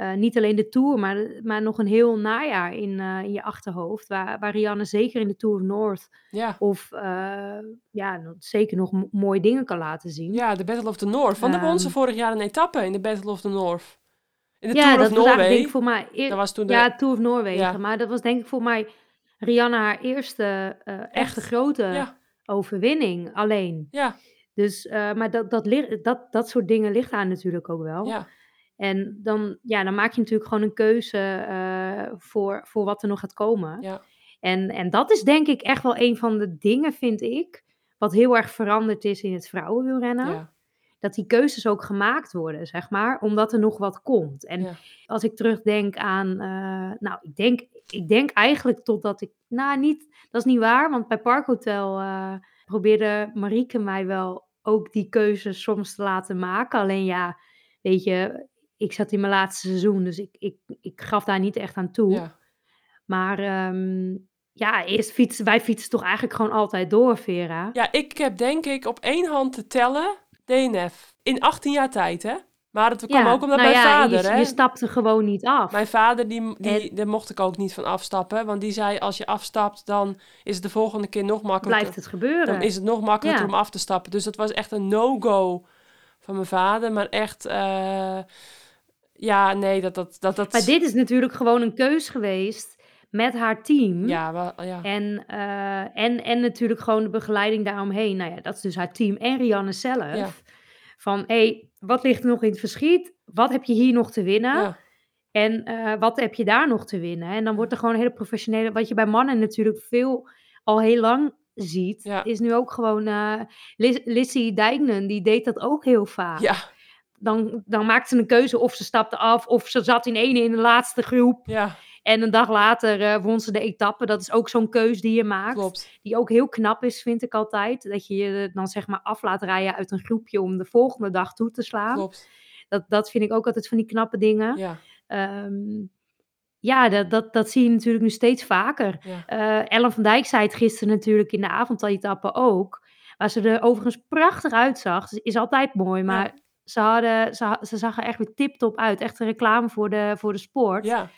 eh, niet alleen de Tour, maar, maar nog een heel najaar in, eh, in je achterhoofd. Waar, waar Rianne zeker in de Tour of North ja. of eh, ja, nog- zeker nog mooie dingen kan laten zien. Ja, de Battle of the North. Want daar won ze Ehm. vorig jaar een etappe in de Battle of the North. In de ja, Tour dat of denk ik voor mij... eer- Dat was toen de... Ja, Tour of Noorwegen. Ja. Maar dat was denk ik voor mij Rianne haar eerste echte grote ja, overwinning alleen. ja, Dus, maar dat, dat, dat, dat soort dingen ligt daar natuurlijk ook wel. ja, En dan, ja, dan maak je natuurlijk gewoon een keuze eh, voor, voor wat er nog gaat komen. ja, En, en dat is denk ik echt wel een van de dingen, vind ik, wat heel erg veranderd is in het vrouwenwielrennen. ja, Dat die keuzes ook gemaakt worden, zeg maar, omdat er nog wat komt. En ja. als ik terugdenk aan, eh, nou, ik denk, ik denk eigenlijk totdat ik, nou, niet, dat is niet waar, want bij Parkhotel eh probeerde Marieke mij wel ook die keuzes soms te laten maken. Alleen ja, weet je, ik zat in mijn laatste seizoen, dus ik, ik, ik gaf daar niet echt aan toe. ja. Maar ehm, ja, eerst fietsen, wij fietsen toch eigenlijk gewoon altijd door, Vera. Ja, ik heb denk ik op één hand te tellen DNF. In 18 jaar tijd, hè? Maar het kwam ook omdat nou mijn ja, vader, je, hè? je stapte gewoon niet af. Mijn vader, die, die, daar mocht ik ook niet van afstappen. Want die zei, als je afstapt, dan is het de volgende keer nog makkelijker. Blijft het gebeuren. Dan is het nog makkelijker Ja. om af te stappen. Dus dat was echt een no-go van mijn vader. Maar echt, eh, ja, nee, dat... dat, dat, dat Maar dit is natuurlijk gewoon een keus geweest met haar team. Ja, wel, ja. En, eh, en, en natuurlijk gewoon de begeleiding daaromheen. Nou ja, dat is dus haar team en Rianne zelf. Ja. Van, hé, hey, wat ligt er nog in het verschiet? Wat heb je hier nog te winnen? ja. En eh, wat heb je daar nog te winnen? En dan wordt er gewoon een hele professionele... Wat je bij mannen natuurlijk veel al heel lang ziet... Ja. is nu ook gewoon... eh Lis- Lissy Dijknen, die deed dat ook heel vaak. ja, Dan, dan maakte ze een keuze of ze stapte af... of ze zat in ene in de laatste groep... ja, En een dag later eh, won ze de etappe. Dat is ook zo'n keus die je maakt. klopt. Die ook heel knap is, vind ik altijd. Dat je je dan zeg maar af laat rijden uit een groepje om de volgende dag toe te slaan. Klopt. Dat, dat vind ik ook altijd van die knappe dingen. Ja. Ehm, ja, dat, dat, dat zie je natuurlijk nu steeds vaker. Ja. Eh, Ellen van Dijk zei het gisteren natuurlijk in de avondetappe ook. Waar ze er overigens prachtig uitzag. Is altijd mooi, maar Ja. Ze, hadden, ze, ze zag er echt weer tip-top uit. Echt een reclame voor de, voor de sport. ja.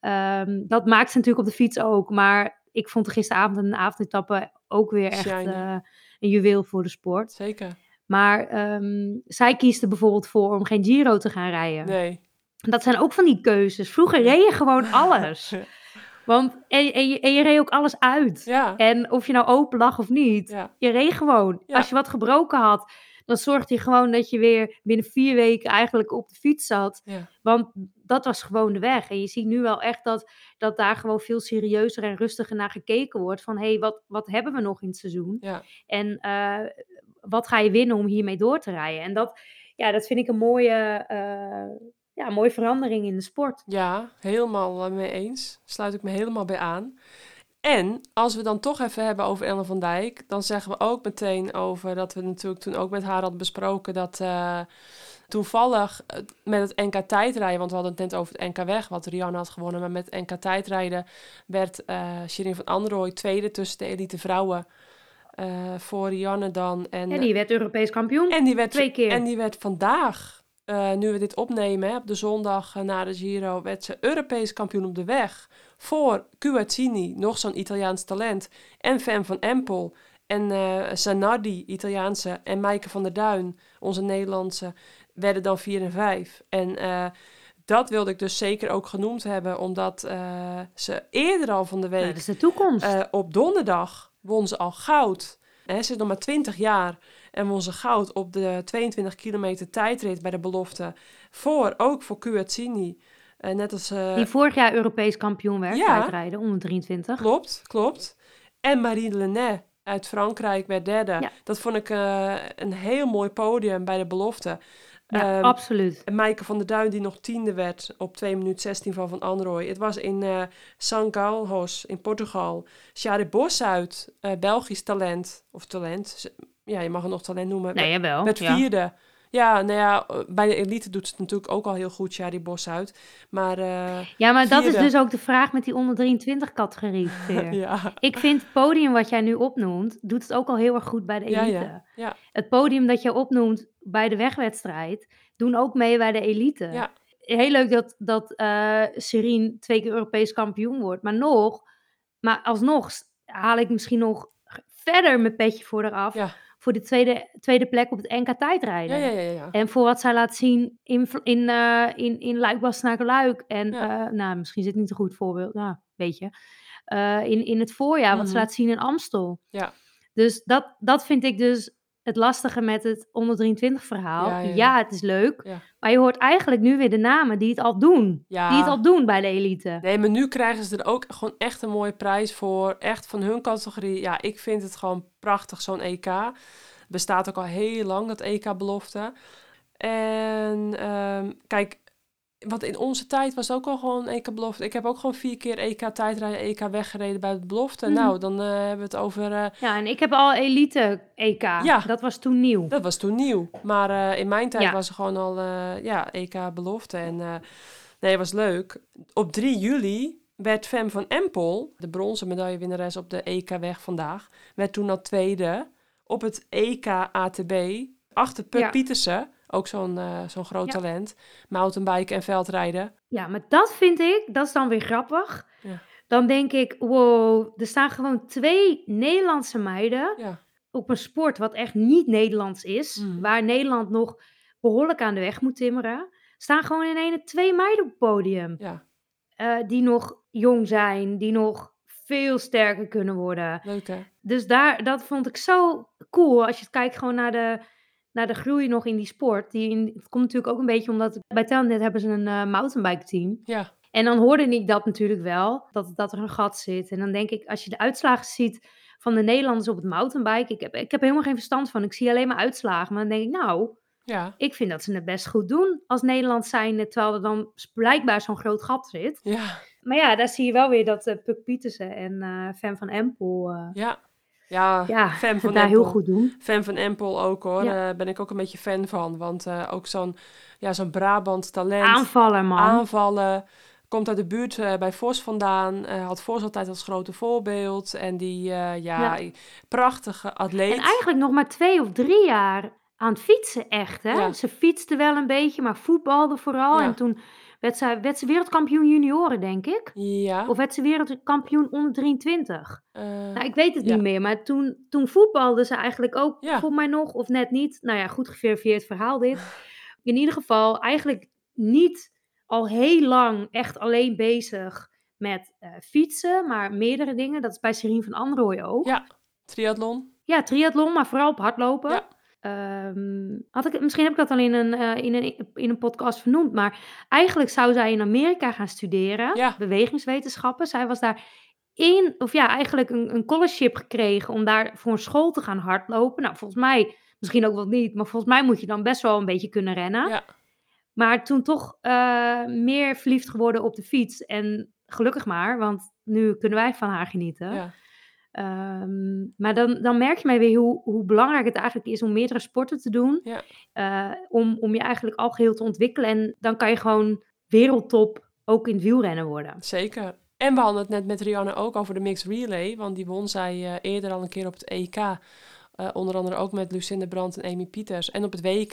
Ehm, dat maakt ze natuurlijk op de fiets ook. Maar ik vond er gisteravond in de avondetappe ook weer echt eh, een juweel voor de sport. Zeker. Maar ehm, zij kiest er bijvoorbeeld voor om geen Giro te gaan rijden. Nee. Dat zijn ook van die keuzes. Vroeger reed je gewoon [LAUGHS] alles. Want, en, en, je, en je reed ook alles uit. Ja. En of je nou open lag of niet, Ja. je reed gewoon. Ja. Als je wat gebroken had, dan zorgde je gewoon dat je weer binnen vier weken eigenlijk op de fiets zat. Ja. Want dat was gewoon de weg. En je ziet nu wel echt dat, dat daar gewoon veel serieuzer en rustiger naar gekeken wordt. Van hé, hey, wat, wat hebben we nog in het seizoen? Ja. En eh, wat ga je winnen om hiermee door te rijden? En dat, ja, dat vind ik een mooie, eh, ja, mooie verandering in de sport. Ja, helemaal eh, mee eens. Sluit ik me helemaal bij aan. En als we dan toch even hebben over Ellen van Dijk, dan zeggen we ook meteen over dat we natuurlijk toen ook met haar hadden besproken dat eh, toevallig eh, met het NK tijdrijden, want we hadden het net over het NK weg, wat Rianne had gewonnen, maar met het NK tijdrijden werd eh Shirin van Androoy tweede tussen de elite vrouwen voor Rianne dan. En, En die werd Europees kampioen. en die werd, twee keer. En die werd vandaag, nu we dit opnemen, hè, op de zondag na de Giro, werd ze Europees kampioen op de weg. Voor Cuazzini, nog zo'n Italiaans talent. En Fem van Empel. En eh Zanardi, Italiaanse. En Maaike van der Duin, onze Nederlandse, werden dan 4 en 5. En eh, dat wilde ik dus zeker ook genoemd hebben, omdat eh, ze eerder al van de week dat is de toekomst. op donderdag won ze al goud. Ze is nog maar 20 jaar en won ze goud op de 22 kilometer tijdrit bij de belofte. Voor, ook voor Cuazzini. Eh, net als... eh, die vorig jaar Europees kampioen werd, ja. tijdrijden, onder 23. Klopt, klopt. En Marie Lenet uit Frankrijk werd derde. Ja. Dat vond ik eh, een heel mooi podium bij de belofte. Ja, Ehm, absoluut. en Maaike van der Duin die nog tiende werd op 2 minuten 16 van Van Androoy. Het was in eh São Galhos in Portugal. Shari Bosuit, eh Belgisch talent. Of talent. Ja, je mag het nog talent noemen. Nee, jawel. werd ja. vierde. Ja, nou ja, eh, bij de elite doet het natuurlijk ook al heel goed, Shari Bosuit. Maar eh, Ja, maar dat is dus ook de vraag met die onder 23 categorie. [LAUGHS] Ja, Ik vind het podium wat jij nu opnoemt, doet het ook al heel erg goed bij de Ja, elite. ja, ja. Het podium dat je opnoemt bij de wegwedstrijd, doen ook mee bij de elite. Ja. Heel leuk dat, dat Serien twee keer Europees kampioen wordt. Maar nog, maar alsnog haal ik misschien nog verder mijn petje voor eraf. Ja. Voor de tweede, tweede plek op het NK tijdrijden. ja, ja, ja, ja. En voor wat zij laat zien in, in, eh in, in luik luik En eh, nou, misschien is het niet een goed voorbeeld. Nou, weet je. Eh, in, in het voorjaar, wat ze Mhm. laat zien in Amstel. Ja. Dus dat, dat vind ik dus het lastige met het onder 23 verhaal. Ja, Ja, ja, ja. het is leuk. Maar je hoort eigenlijk nu weer de namen die het al doen. Ja. Die het al doen bij de elite. Nee, maar nu krijgen ze er ook gewoon echt een mooie prijs voor. Echt van hun categorie. Ja, ik vind het gewoon prachtig, zo'n EK. Bestaat ook al heel lang, dat EK-belofte. En ehm, kijk, wat in onze tijd was ook al gewoon EK-belofte. Ik heb ook gewoon vier keer EK tijdrijden, EK weggereden bij de belofte. Mhm. Nou, dan eh, hebben we het over... eh, Ja, en ik heb al elite EK. Ja. Dat was toen nieuw. dat was toen nieuw. Maar eh, in mijn tijd Ja. was er gewoon al ja, EK-belofte. En eh, nee, was leuk. Op 3 juli werd Fem van Empel, de bronzen medaillewinnares op de EK-weg vandaag, werd toen al tweede op het EK ATB achter Puk Ja. Pietersen. Ook zo'n eh, zo'n groot Ja. talent. Mountainbiken en veldrijden. Ja, maar dat vind ik, dat is dan weer grappig. Ja. Dan denk ik, wow, er staan gewoon twee Nederlandse meiden Ja, op een sport wat echt niet Nederlands is, Mhm. waar Nederland nog behoorlijk aan de weg moet timmeren, staan gewoon in ene twee meiden op het podium. ja, eh, die nog jong zijn, die nog veel sterker kunnen worden. leuk hè? Dus daar, dat vond ik zo cool. Als je kijkt gewoon naar de, naar de groei nog in die sport. Die in, het komt natuurlijk ook een beetje omdat bij Telnet hebben ze een eh, mountainbike team. Ja, En dan hoorde ik dat natuurlijk wel, dat, dat er een gat zit. En dan denk ik, als je de uitslagen ziet van de Nederlanders op het mountainbike. Ik heb, ik heb helemaal geen verstand van. Ik zie alleen maar uitslagen. Maar dan denk ik, nou, ja, ik vind dat ze het best goed doen als Nederland zijn. Terwijl er dan blijkbaar zo'n groot gat zit. ja, Maar ja, daar zie je wel weer dat eh Puk Pietersen en eh Fem van Empel... ja. Ja, ja, fan van daar heel goed doen. Fan van Empel ook hoor. Ja. Daar ben ik ook een beetje fan van. Want eh, ook zo'n ja, zo'n Brabants talent. Aanvaller, man. aanvallen. Komt uit de buurt eh, bij Vos vandaan. eh, had Vos altijd als grote voorbeeld. En die, eh, ja, prachtige atleet. En eigenlijk nog maar twee of drie jaar aan het fietsen, echt. Hè? Ja. Ze fietste wel een beetje, maar voetbalde vooral. Ja. En toen werd ze, werd ze wereldkampioen junioren, denk ik. Ja. Of werd ze wereldkampioen onder 23? eh, Nou, ik weet het ja. niet meer. Maar toen, toen voetbalde ze eigenlijk ook, Ja. voor mij nog, of net niet. Nou ja, goed geverifieerd verhaal dit. [LAUGHS] In ieder geval eigenlijk niet al heel lang echt alleen bezig met eh, fietsen, maar meerdere dingen. Dat is bij Serien van Androoy ook. Ja. triathlon. Ja, triathlon, maar vooral op hardlopen. Ja. Ehm, had ik, misschien heb ik dat al in een, eh, in, een, in een podcast vernoemd. Maar eigenlijk zou zij in Amerika gaan studeren. Ja. Bewegingswetenschappen. Zij was daar in, of ja, eigenlijk een, een scholarship gekregen om daar voor een school te gaan hardlopen. Nou, volgens mij, misschien ook wel niet, maar volgens mij moet je dan best wel een beetje kunnen rennen. Ja. Maar toen toch eh, meer verliefd geworden op de fiets. En gelukkig maar, want nu kunnen wij van haar genieten. Ja. Ehm, maar dan, dan merk je mij weer hoe, hoe belangrijk het eigenlijk is om meerdere sporten te doen. Ja. Eh, om, om je eigenlijk algeheel te ontwikkelen. En dan kan je gewoon wereldtop ook in het wielrennen worden. Zeker. En we hadden het net met Rianne ook over de mixed relay. Want die won zij eh, eerder al een keer op het EK. Eh, onder andere ook met Lucinda Brandt en Amy Pieters. En op het WK.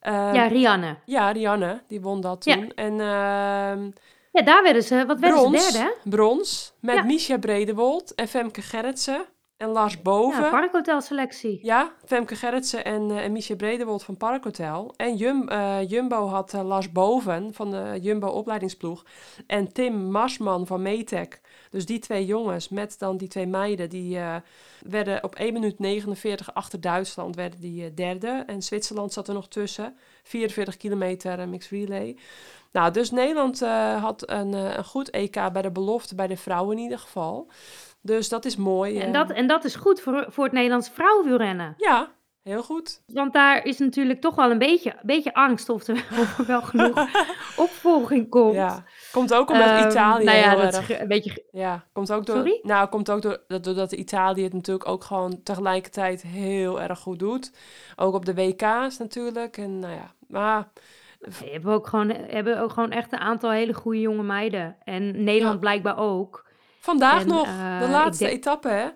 Ehm, ja, Rianne. ja, Rianne, die won dat Ja. toen. En ehm, Ja, daar werden ze, wat werden brons, ze derde? brons met Ja. Misha Bredewold en Femke Gerritsen en Lars Boven. Ja, parkhotel selectie. Ja, Femke Gerritsen en, en Miesje Bredewold van Parkhotel. En Jum, eh, Jumbo had eh, Lars Boven van de Jumbo opleidingsploeg. En Tim Marsman van Metec. Dus die twee jongens met dan die twee meiden... die werden op 1 minuut 49 achter Duitsland werden die derde. En Zwitserland zat er nog tussen. 44 kilometer mixed relay. Nou, dus Nederland eh, had een, eh, een goed EK bij de belofte, bij de vrouwen in ieder geval. Dus dat is mooi. En eh. dat, en dat is goed voor, voor het Nederlandse vrouwenwielrennen. Ja, heel goed. Want daar is natuurlijk toch wel een beetje, een beetje angst of er, of er wel genoeg [LAUGHS] opvolging komt. Ja, komt ook omdat Ehm, Italië nou ja, dat erg... een beetje... Ja, komt ook door... Sorry? Nou, komt ook door, dat- doordat Italië het natuurlijk ook gewoon tegelijkertijd heel erg goed doet. Ook op de WK's natuurlijk. En nou ja, maar... We hebben ook, gewoon, hebben ook gewoon echt een aantal hele goede jonge meiden. En Nederland Ja. blijkbaar ook. Vandaag En, nog, eh, de laatste denk- etappe, hè?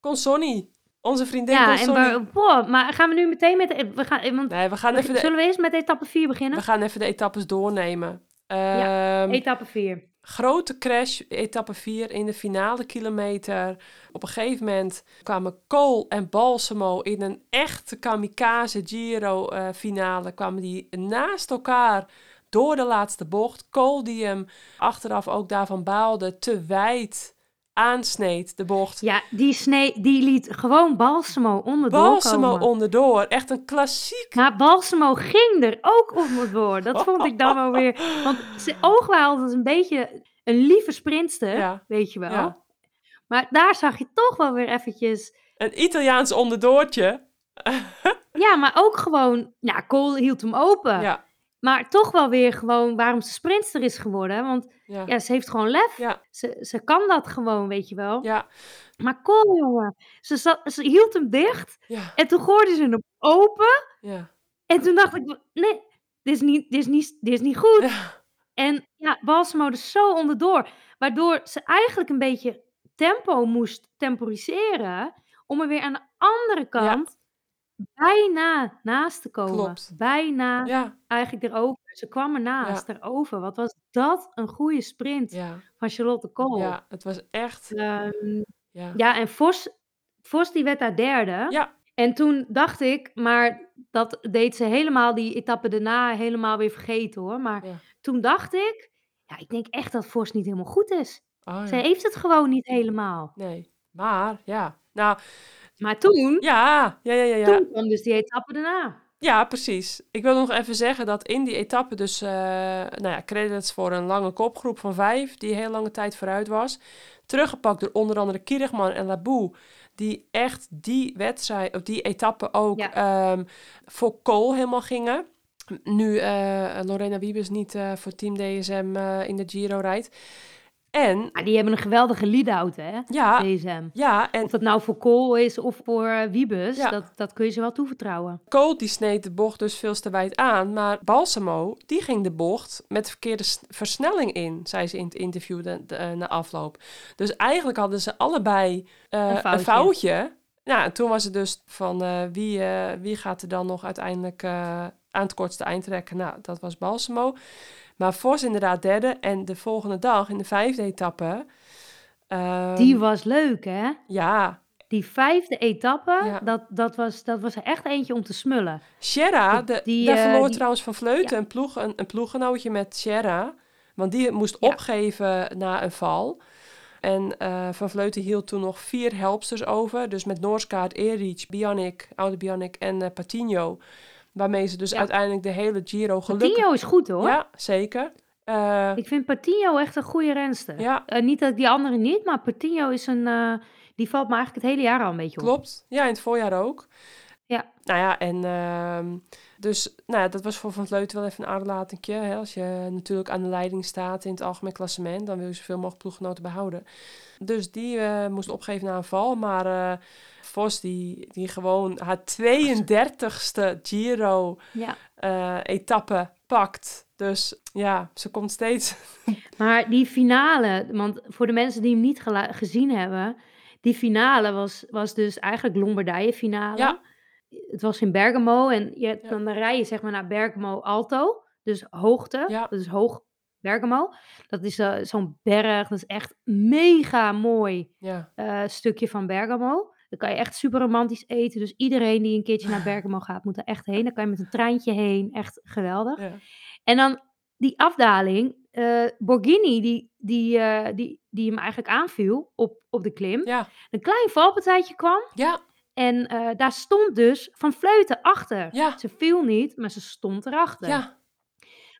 Consonni. Onze vriendin Ja, en we, maar gaan we nu meteen met... de- We gaan, want, Nee, we gaan, even de, zullen we eerst met etappe 4 beginnen? we gaan even de etappes doornemen. Ja, Ehm, Etappe 4. Grote crash, etappe 4 in de finale kilometer. Op een gegeven moment kwamen Cole en Balsamo in een echte kamikaze Giro eh, finale. Kwamen die naast elkaar door de laatste bocht. Cole die hem achteraf ook daarvan baalde, te wijd aansneed de bocht. Ja, die, snee, die liet gewoon Balsamo onderdoor Balsamo komen. onderdoor. Echt een klassiek. Maar Balsamo ging er ook onderdoor. Dat vond ik dan wel weer... [LAUGHS] Want zijn ogen waren altijd een beetje een lieve sprintster, Ja, weet je wel. ja. Maar daar zag je toch wel weer eventjes... Een Italiaans onderdoortje. [LAUGHS] Ja, maar ook gewoon... Ja, Cole hield hem open. Ja, Maar toch wel weer gewoon waarom ze sprintster is geworden. Want ja, ja, ze heeft gewoon lef. ja, Ze, ze kan dat gewoon, weet je wel. ja, Maar Cole, jongen. Ze, zat, ze hield hem dicht. En toen gooide ze hem open. ja. En toen dacht ik, nee, dit is niet, dit is niet, dit is niet goed. En ja, Balsamo dus zo onderdoor. Waardoor ze eigenlijk een beetje tempo moest temporiseren. Om er weer aan de andere kant bijna naast te komen. Klopt. Bijna Ja, eigenlijk erover. Ze kwam ernaast, erover. Wat was dat een goede sprint ja, van Charlotte Kool. ja, het was echt. Ehm, Ja, en Vos, Vos die werd daar derde. ja, En toen dacht ik, maar dat deed ze helemaal die etappe daarna helemaal weer vergeten hoor. Maar toen dacht ik, ja, ik denk echt dat Vos niet helemaal goed is. oh, Zij heeft het gewoon niet helemaal. Nee, maar ja. Nou, Maar toen, ja, ja, ja, ja. ja. toen kwam dus die etappe daarna. Ja, precies. Ik wil nog even zeggen dat in die etappe dus, eh, nou ja, credits voor een lange kopgroep van vijf, die heel lange tijd vooruit was. Teruggepakt door onder andere Kierigman en Labou, die echt die wedstrijd, of die etappe ook Ja. ehm, voor Kool helemaal gingen. Nu eh, Lorena Wiebes niet eh, voor Team DSM in de Giro rijdt. En, Maar die hebben een geweldige lead-out, hè? ja, DSM. ja, en Of dat nou voor Kool is of voor eh, Wiebes, Ja. dat, dat kun je ze wel toevertrouwen. Colt die sneed de bocht dus veel te wijd aan, maar Balsamo die ging de bocht met de verkeerde versnelling in, zei ze in het interview de, de- eh, na afloop. Dus eigenlijk hadden ze allebei eh, Een een, foutje. Nou, en toen was het dus van wie, wie gaat er dan nog uiteindelijk aan het kortste eind trekken. Nou, dat was Balsamo. Maar Vos inderdaad derde en de volgende dag in de vijfde etappe. ehm, Die was leuk, hè? Ja, Die vijfde etappe, Ja. dat, dat, was, dat was er echt eentje om te smullen. Sierra, de, die, daar eh, verloor die- trouwens van Vleuten ja. een, ploeg, een, een ploeggenootje met Sierra. Want die moest Ja. opgeven na een val. En eh, Van Vleuten hield toen nog vier helpsters over. Dus met Noorskaart, Erich, Bionic, Oude Bionic en eh Patinho. Waarmee ze dus Ja. uiteindelijk de hele Giro gelukkig... Patinho is goed, hoor. Ja, zeker. Eh, Ik vind Patinho echt een goede renster. ja, Eh, niet dat ik die anderen niet, maar Patinho is een... eh, die valt me eigenlijk het hele jaar al een beetje op. klopt. Ja, in het voorjaar ook. Ja. Nou ja, en ehm, dus nou ja, dat was voor Van Vleuten wel even een. Hè? Als je natuurlijk aan de leiding staat in het algemeen klassement, dan wil je zoveel mogelijk ploeggenoten behouden. Dus die eh, moest opgeven na een val. Maar eh, Vos, die, die gewoon haar 32ste Giro Ja. eh, etappe pakt. Dus ja, ze komt steeds. [LAUGHS] Maar die finale, want voor de mensen die hem niet gezien hebben, die finale was, was dus eigenlijk Lombardije finale. Ja. Het was in Bergamo en je, Ja. dan rij je zeg maar naar Bergamo Alto, dus hoogte, is hoog Bergamo. Dat is eh, zo'n berg, dat is echt mega mooi Ja, eh, stukje van Bergamo. Dan kan je echt super romantisch eten. Dus iedereen die een keertje naar [LAUGHS] Bergamo gaat, moet er echt heen. Dan kan je met een treintje heen. Echt geweldig. ja. En dan die afdaling. eh Borghini, die, die, die, die hem eigenlijk aanviel op, op de klim. ja, Een klein valpartijtje kwam. ja, En daar stond dus Van Vleuten achter. ja, Ze viel niet, maar ze stond erachter. ja,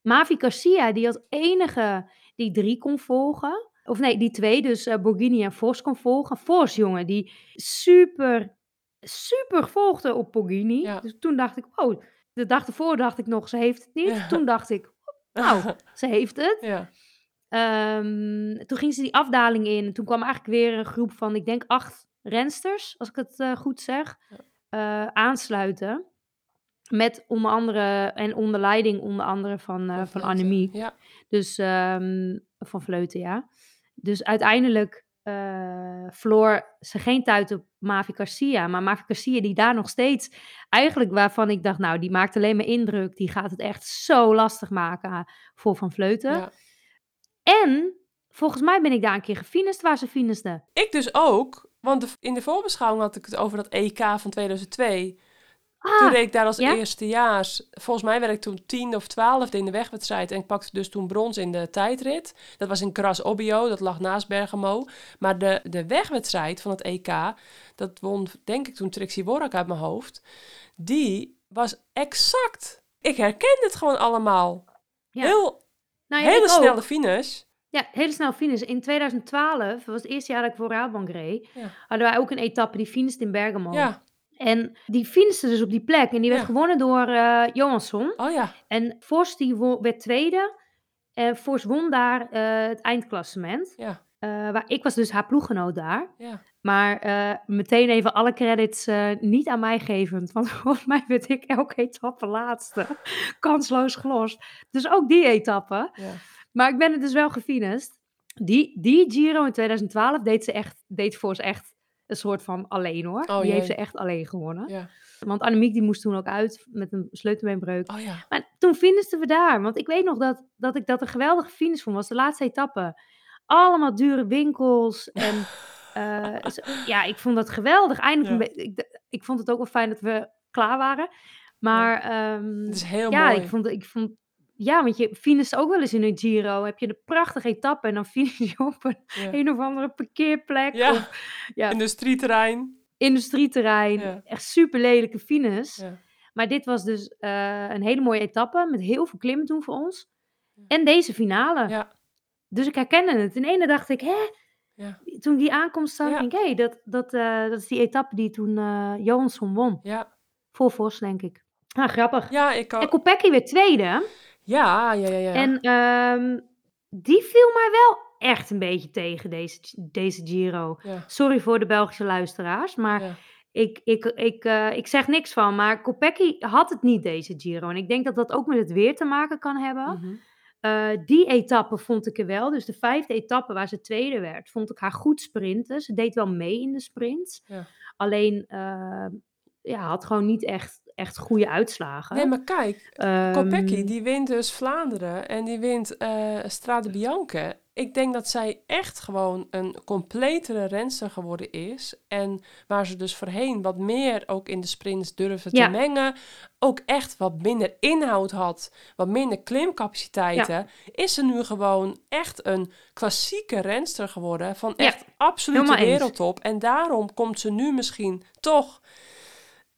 Mavi Garcia, die als enige die drie kon volgen. Of nee, die twee, dus Borghini en Vos kon volgen. Vos, jongen, die super, super volgde op Borghini. Ja. Dus toen dacht ik, oh, de dag ervoor dacht ik nog, ze heeft het niet. Ja. Toen dacht ik, [LAUGHS] nou, ze heeft het. ja, Ehm, toen ging ze die afdaling in. En toen kwam eigenlijk weer een groep van, ik denk acht rensters, als ik het eh, goed zeg, eh, aansluiten. Met onder andere, en onder leiding onder andere van, eh, van. Annemiek. Ja, Dus ehm, van Vleuten, ja. Dus uiteindelijk eh verloor ze geen tijd op Mavi Garcia. Maar Mavi Garcia, die daar nog steeds... Eigenlijk waarvan ik dacht, nou, die maakt alleen maar indruk. Die gaat het echt zo lastig maken voor Van Vleuten. ja. En volgens mij ben ik daar een keer gefinist waar ze finiste. Ik dus ook, want in de voorbeschouwing had ik het over dat EK van 2002. Toen Ah, reed ik daar als ja? eerstejaars. Volgens mij werd ik toen tien of twaalfde in de wegwedstrijd. En ik pakte dus toen brons in de tijdrit. Dat was in Cras Obbio, dat lag naast Bergamo. Maar de, de wegwedstrijd van het EK, dat won denk ik toen Trixie Worrak uit mijn hoofd. Die was exact. Ik herkende het gewoon allemaal. Ja. Heel, nou ja, hele ook. snelle finish. Ja, hele snel finish. In 2012, was het eerste jaar dat ik voor Rabobank reed, hadden wij ook een etappe die finiste in Bergamo. Ja, En die finiste dus op die plek. En die werd Ja. gewonnen door eh Johansson. oh ja. En Vos die werd tweede. En Vos won daar eh, het eindklassement. Ja, Eh, waar, ik was dus haar ploeggenoot daar. ja. Maar meteen even alle credits niet aan mij gevend. Want [LAUGHS] volgens mij werd ik elke etappe laatste. [LAUGHS] Kansloos gelost. Dus ook die etappe. ja. Maar ik ben het dus wel gefinest. Die, die Giro in 2012 deed ze echt, deed Vos echt een soort van alleen hoor. Oh, die jee. heeft ze echt alleen gewonnen. ja. Want Annemiek die moest toen ook uit met een sleutelbeenbreuk. Oh ja. Maar toen finisten we daar. Want ik weet nog dat, dat ik dat een geweldige finish vond. was de laatste etappe. Allemaal dure winkels. En [LAUGHS] eh, zo- ja, ik vond dat geweldig. Eindelijk Ja. ik, ik vond het ook wel fijn dat we klaar waren. Maar ehm, Het is heel ja, mooi. ik vond, ik vond... Ja, want je finist ook wel eens in een Giro. Heb je een prachtige etappe en dan finish je [LAUGHS] op een, Ja. een of andere parkeerplek. Ja. Of ja, Industrieterrein. industrieterrein. Ja. Echt super lelijke finish. Ja. Maar dit was dus eh, een hele mooie etappe met heel veel klimmen toen voor ons. En deze finale. Ja. Dus ik herkende het. In ene dacht ik, hè? Ja. Toen die aankomst zag, denk ik, hé, dat, dat, eh, dat is die etappe die toen eh Johansson won. Ja. Voor Vos, denk ik. Ah, grappig. Ja, ik En ook. Kopecky weer tweede. Ja, ja, ja, ja. En ehm, die viel mij wel echt een beetje tegen deze, deze Giro. Ja. Sorry voor de Belgische luisteraars, maar Ja. ik, ik, ik, eh, ik zeg niks van. Maar Kopecky had het niet deze Giro. En ik denk dat dat ook met het weer te maken kan hebben. Mhm. Eh, die etappe vond ik er wel. Dus de vijfde etappe waar ze tweede werd, vond ik haar goed sprinten. Ze deed wel mee in de sprints. Ja. Alleen, eh, ja, had gewoon niet echt, echt goede uitslagen. Nee, maar kijk, Ehm, Kopecky die wint dus Vlaanderen en die wint eh Strade Bianche. Ik denk dat zij echt gewoon een completere renster geworden is. En waar ze dus voorheen wat meer ook in de sprints durfde Ja. te mengen. Ook echt wat minder inhoud had. Wat minder klimcapaciteiten. Is ze nu gewoon echt een klassieke renster geworden. Van Ja, echt absolute helemaal eens. wereldtop. En daarom komt ze nu misschien toch...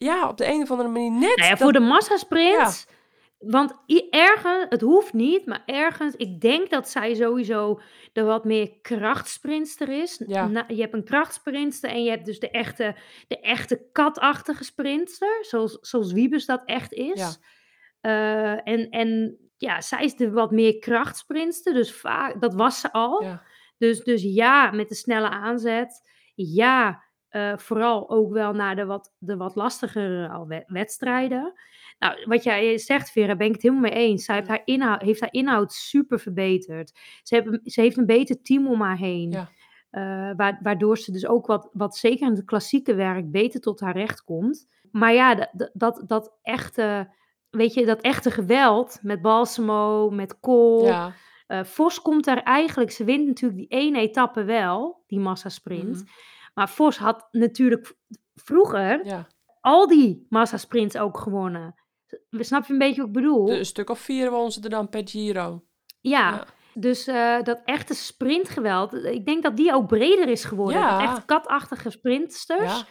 Ja, op de een of andere manier net... Nou ja, dat- voor de massasprint. Want i- ergens, het hoeft niet, maar ergens, ik denk dat zij sowieso de wat meer krachtsprintster is. Ja. Na- je hebt een krachtsprintster en je hebt dus de echte, de echte katachtige sprinter, zoals, zoals Wiebes dat echt is. Ja. Eh, en, en ja, zij is de wat meer krachtsprintster, dus vaak, dat was ze al. Ja. Dus, dus ja, met de snelle aanzet. Ja, eh, vooral ook wel naar de wat, de wat lastigere wedstrijden. Nou, wat jij zegt, Vera, ben ik het helemaal mee eens. Zij heeft haar inhoud, heeft haar inhoud super verbeterd. Ze, hebben, ze heeft een beter team om haar heen. Ja. Eh, wa- waardoor ze dus ook wat, wat zeker in het klassieke werk beter tot haar recht komt. Maar ja, dat, dat- dat, dat echte, weet je, dat echte geweld met Balsamo, met Kool. Ja. Eh, Vos komt daar eigenlijk, ze wint natuurlijk die ene etappe wel, die massasprint. Mhm. Maar Vos had natuurlijk vroeger Ja. al die massasprints ook gewonnen. Snap je een beetje wat ik bedoel? De- Een stuk of vier won ze er dan per Giro. ja. ja. Dus eh, dat echte sprintgeweld, eh, ik denk dat die ook breder is geworden. Ja. Echt katachtige sprintsters.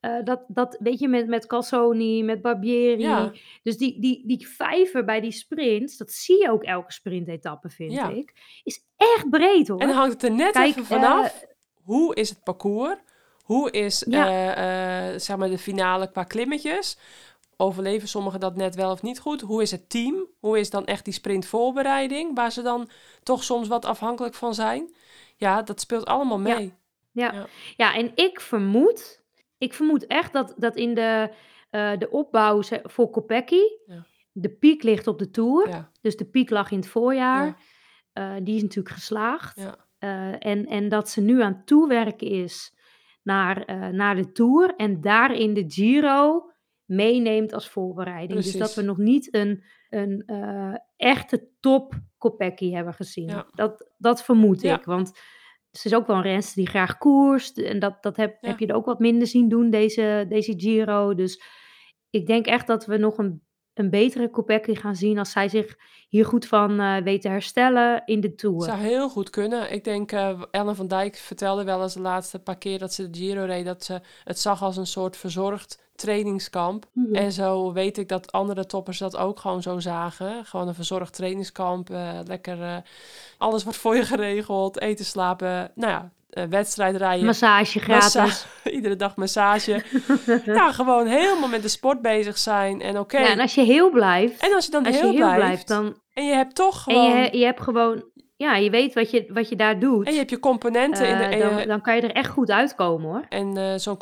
Eh, dat, dat weet je met, met Calzoni, met Barbieri. Ja. Dus die, die, die vijver bij die sprints, dat zie je ook elke sprintetappe, vind Ja. ik. Is echt breed hoor. En dan hangt het er net Kijk, even vanaf. Hoe is het parcours? Hoe is Ja. eh, eh, zeg maar de finale qua klimmetjes? Overleven sommigen dat net wel of niet goed? Hoe is het team? Hoe is dan echt die sprintvoorbereiding? Waar ze dan toch soms wat afhankelijk van zijn? Ja, dat speelt allemaal mee. Ja. Ja. Ja. en ik vermoed, ik vermoed echt dat, dat in de, eh, de opbouw voor Kopecky, de piek ligt op de Tour. Dus de piek lag in het voorjaar. Ja. Die is natuurlijk geslaagd. Ja. Eh, en, en dat ze nu aan toewerken is naar, eh, naar de Tour. En daarin de Giro meeneemt als voorbereiding. Dus dat we nog niet een, een eh, echte top Kopecky hebben gezien. Ja. Dat, dat vermoed Ja. ik. Want ze is ook wel een renster die graag koerst. En dat, dat heb, Ja. heb je er ook wat minder zien doen, deze, deze Giro. Dus ik denk echt dat we nog een, een betere Kopecky gaan zien... als zij zich hier goed van eh, weet te herstellen in de Tour. zou heel goed kunnen. Ik denk, eh Ellen van Dijk vertelde wel eens de laatste paar keer dat ze de Giro reed... dat ze het zag als een soort verzorgd trainingskamp. Mhm. En zo weet ik dat andere toppers dat ook gewoon zo zagen. Gewoon een verzorgd trainingskamp. eh, lekker alles wordt voor je geregeld. Eten, slapen. Nou ja, eh, wedstrijd rijden. Massage gratis. massa- [LAUGHS] Iedere dag massage. ja, [LAUGHS] gewoon helemaal met de sport bezig zijn. En oké. Ja, en als je heel blijft, En als je dan als heel, je heel blijft, blijft, dan, en je hebt toch en gewoon... je, je hebt gewoon, ja, je weet wat je, wat je daar doet, en je hebt je componenten in de... eh, en dan, kan je er echt goed uitkomen hoor. En eh, zo'n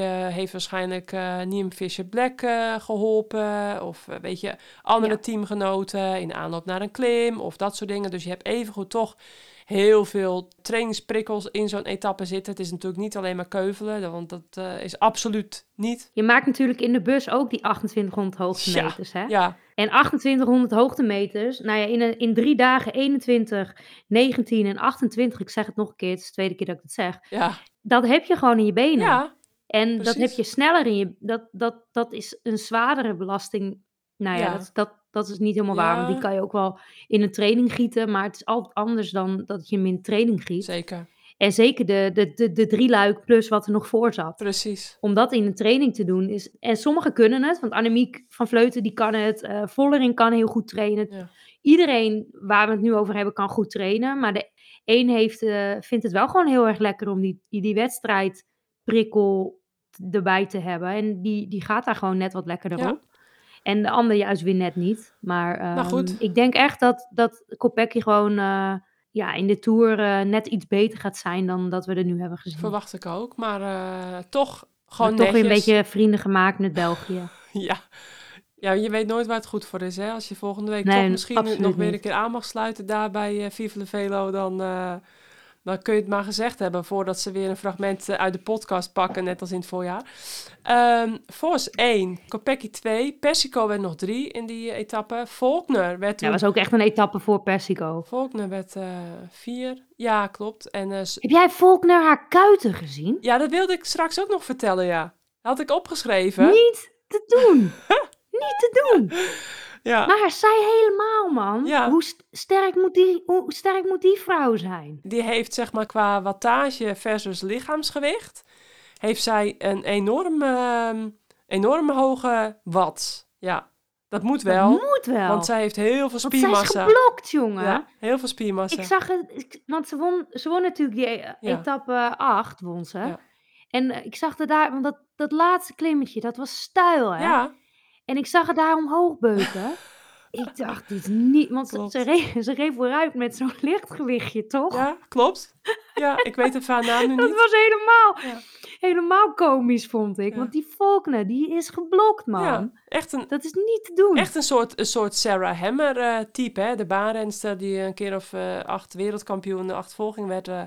eh, heeft waarschijnlijk eh Niem Fisher Black eh, geholpen. Of weet je, andere Ja. teamgenoten in aanloop naar een klim of dat soort dingen. Dus je hebt evengoed toch heel veel trainingsprikkels in zo'n etappe zitten. Het is natuurlijk niet alleen maar keuvelen, want dat eh, is absoluut niet. Je maakt natuurlijk in de bus ook die 2800 Ja, hoogtemeters, hè? Ja, En 2800 hoogtemeters, nou ja, in, een, in drie dagen 21, 19 en 28, ik zeg het nog een keer, het is de tweede keer dat ik het zeg, ja, dat heb je gewoon in je benen. ja, En dat heb je sneller in je. Dat, dat, dat is een zwaardere belasting. Nou ja, Ja. Dat, dat, dat is niet helemaal waar. Want die kan je ook wel in een training gieten. Maar het is altijd anders dan dat je hem in training giet. zeker. En zeker de, de, de, de drie luik plus wat er nog voor zat. Precies. Om dat in een training te doen is. En sommigen kunnen het. Want Annemiek van Vleuten die kan het. eh Vollering kan heel goed trainen. Ja. Iedereen waar we het nu over hebben kan goed trainen. Maar de een heeft, eh, vindt het wel gewoon heel erg lekker om die, die, die wedstrijdprikkel erbij te hebben. En die, die gaat daar gewoon net wat lekkerder Ja. op. En de ander juist weer net niet. Maar, goed. ehm, ik denk echt dat, dat Kopecky gewoon... eh, ja, in de Tour net iets beter gaat zijn dan dat we er nu hebben gezien. Verwacht ik ook, maar toch gewoon maar toch weer een beetje vrienden gemaakt met België. [LAUGHS] ja. Ja, je weet nooit waar het goed voor is. Hè? Als je volgende week Nee, toch misschien nog weer een keer aan mag sluiten daar bij eh Vive Velo, dan, eh, dan kun je het maar gezegd hebben voordat ze weer een fragment eh, uit de podcast pakken, net als in het voorjaar. Ehm Vos 1, Kopecky 2, Persico werd nog 3 in die eh, etappe. Faulkner werd Ja, toen... was ook echt een etappe voor Persico. Faulkner werd 4. ja, klopt. En eh, s- Heb jij Volkner haar kuiten gezien? ja, dat wilde ik straks ook nog vertellen, ja. Had ik opgeschreven. Niet te doen. [LAUGHS] Niet te doen. Ja. Maar zij helemaal, man. Ja. Hoe st- sterk moet die, hoe sterk moet die vrouw zijn? die heeft zeg maar qua wattage versus lichaamsgewicht, heeft zij een enorm, ehm, enorm hoge watt. Ja, dat moet wel, Dat moet wel. want zij heeft heel veel Want zij is spiermassa. geblokt, jongen. Ja, heel veel spiermassa. Ik zag het, ik- want ze won, ze won natuurlijk die eh, Ja. etappe 8, won ze. Ja. En eh, ik zag er daar, want dat, dat laatste klimmetje, dat was stijl, hè? Ja, En ik zag het daar omhoog beuken. [LAUGHS] ik dacht, dit is niet, want ze, Klopt. ze, reed, ze reed vooruit met zo'n [LAUGHS] lichtgewichtje, toch? ja, klopt. Ja, ik weet het van naam nu [LAUGHS] Dat niet. was helemaal, Ja. helemaal komisch, vond ik. Ja. Want die Faulkner, die is geblokt, man. Ja, echt een, Dat is niet te doen. echt een soort, een soort Sarah Hammer eh, type, hè? De baanrenster die een keer of eh, acht wereldkampioen in de achtervolging werd. eh,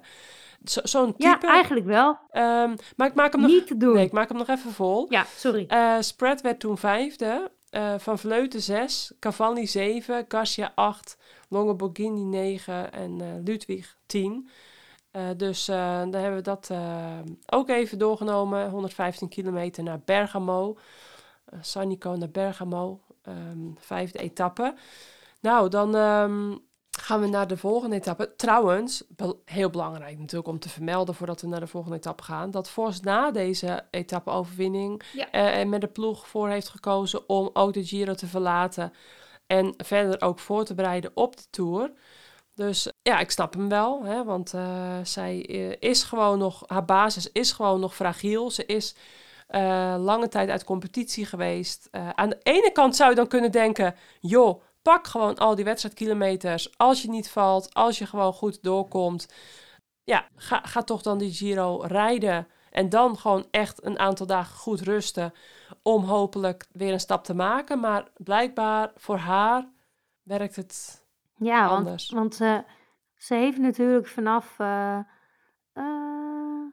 zo- Zo'n ja, type. eigenlijk wel. Ehm, maar ik maak hem nog, Niet te doen. nee, ik maak hem nog even vol. Ja, sorry. Spread werd toen vijfde. Eh, van Vleuten 6, Cavalli 7, Garcia 8, Longoborghini 9 en eh, Ludwig 10. Eh, dus dan hebben we dat ook even doorgenomen. 115 kilometer naar Bergamo. Sanico naar Bergamo. ehm, vijfde etappe. Nou, dan ehm, gaan we naar de volgende etappe. Trouwens, heel belangrijk natuurlijk om te vermelden voordat we naar de volgende etappe gaan. Dat Vos na deze etappe-overwinning Ja. eh, en met de ploeg voor heeft gekozen om ook de Giro te verlaten. En verder ook voor te bereiden op de Tour. Dus ja, ik snap hem wel. Hè, want eh, zij eh, is gewoon nog, haar basis is gewoon nog fragiel. Ze is eh, lange tijd uit competitie geweest. Eh, aan de ene kant zou je dan kunnen denken, joh, pak gewoon al die wedstrijdkilometers. Als je niet valt, als je gewoon goed doorkomt. Ja, ga, ga toch dan die Giro rijden. En dan gewoon echt een aantal dagen goed rusten. Om hopelijk weer een stap te maken. Maar blijkbaar voor haar werkt het. Ja, Anders. want eh, ze heeft natuurlijk vanaf eh, eh,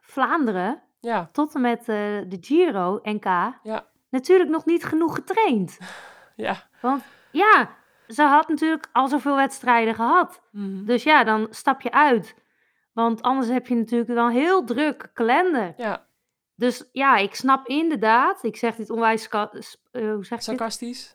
Vlaanderen Ja, tot en met de Giro NK Ja. natuurlijk nog niet genoeg getraind. [LAUGHS] ja. Want ja, ze had natuurlijk al zoveel wedstrijden gehad. Mhm. Dus ja, dan stap je uit. Want anders heb je natuurlijk wel een heel druk kalender. Ja, Dus ja, ik snap inderdaad, ik zeg dit onwijs, eh, hoe zeg sarcastisch.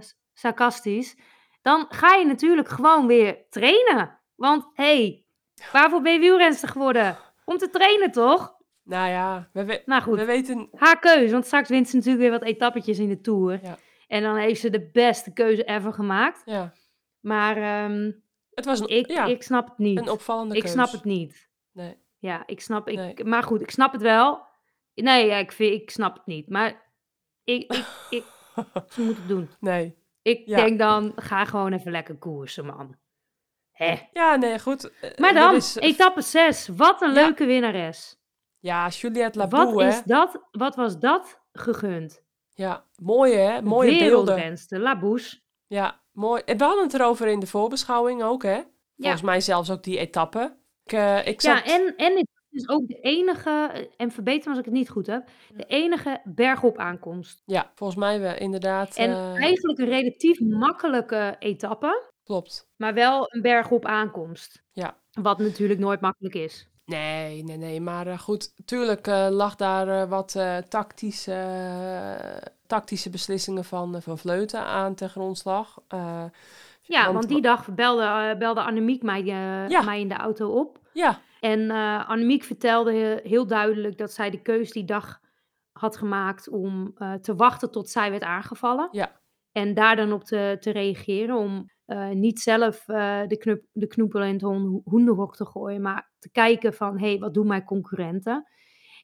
s- sarcastisch. Dan ga je natuurlijk gewoon weer trainen. Want hé, hey, waarvoor ben je wielrenster geworden? Om te trainen toch? Nou ja, we, we, Nou goed, we weten. haar keuze. Want straks wint ze natuurlijk weer wat etappetjes in de Tour. Ja. En dan heeft ze de beste keuze ever gemaakt. Ja, Maar ehm, het was een, ik, ja, ik snap het niet. een opvallende ik keus. snap het niet. Nee. Ja, ik snap... Ik, Nee. Maar goed, ik snap het wel. Nee, ja, ik, vind, ik snap het niet. Maar ik, ik, [LAUGHS] ik, ze moeten het doen. Nee. Ik Ja. denk dan, ga gewoon even lekker koersen, man. Hè. Ja, nee, goed. eh, Maar er dan, is- etappe 6. Wat een leuke winnares. Ja, Juliette Wat, Labou, hè. is dat, wat was dat gegund? Ja, mooie, hè. Mooie beelden. Wereldrenster, Labouche. Ja, mooi. En we hadden het erover in de voorbeschouwing ook, hè. Volgens mij zelfs ook die etappe. Ik, eh, ik zat... Ja, en, en het is ook de enige, en verbeter me als ik het niet goed heb, de enige bergop aankomst. Ja, volgens mij wel, inderdaad. En eh, eigenlijk een relatief makkelijke etappe, Klopt. maar wel een bergop aankomst. Ja. Wat natuurlijk nooit makkelijk is. Nee, nee, nee. Maar eh, goed, tuurlijk eh, lag daar eh, wat tactische, tactische beslissingen van, van Vleuten aan ten grondslag. Ja, Want want, die dag belde, belde Annemiek mij, Ja. mij in de auto op. ja, En Annemiek vertelde he- heel duidelijk dat zij de keus die dag had gemaakt om te wachten tot zij werd aangevallen. Ja. En daar dan op te, te reageren, om niet zelf de, knup, de knoepel in het hoenderhok te gooien, maar te kijken van, hé, hey, wat doen mijn concurrenten?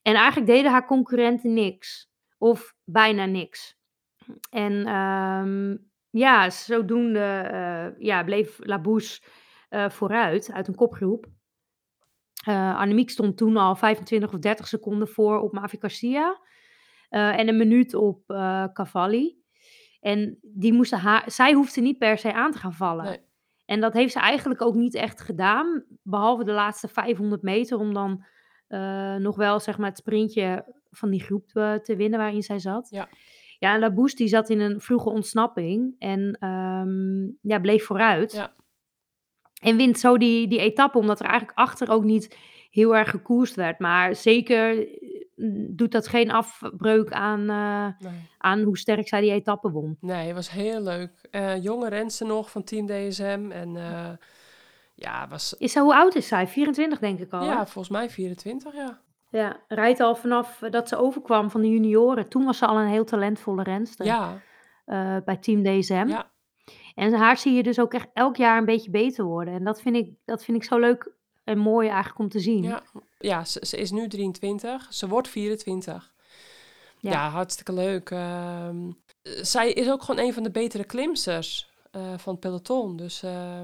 En eigenlijk deden haar concurrenten niks. Of bijna niks. En ehm, ja, zodoende eh, ja, bleef Labouche vooruit uit een kopgroep. Uh, Annemiek stond toen al 25 of 30 seconden voor op Mavi en een minuut op Cavalli. En die moesten haar, zij hoefde niet per se aan te gaan vallen. En dat heeft ze eigenlijk ook niet echt gedaan. Behalve de laatste 500 meter. Om dan nog wel zeg maar, het sprintje van die groep te winnen waarin zij zat. Ja. Ja, en Labouche die zat in een vroege ontsnapping en um, ja, bleef vooruit. Ja. En wint zo die, die etappe, omdat er eigenlijk achter ook niet heel erg gekoerst werd. Maar zeker doet dat geen afbreuk aan, uh, aan hoe sterk zij die etappe won. Nee, het was heel leuk. Uh, jonge renster nog van Team DSM. En uh, ja, was... Is ze, hoe oud is zij? 24 denk ik al. Ja, volgens mij 24, ja. Ja, rijdt al vanaf dat ze overkwam van de junioren. Toen was ze al een heel talentvolle renster. Ja. Bij Team DSM. Ja. En haar zie je dus ook echt elk jaar een beetje beter worden. En dat vind ik, dat vind ik zo leuk en mooi eigenlijk om te zien. Ja, ja ze, ze is nu 23. Ze wordt 24. Ja, ja hartstikke leuk. Uh, zij is ook gewoon een van de betere klimsters uh, van het peloton. Dus uh,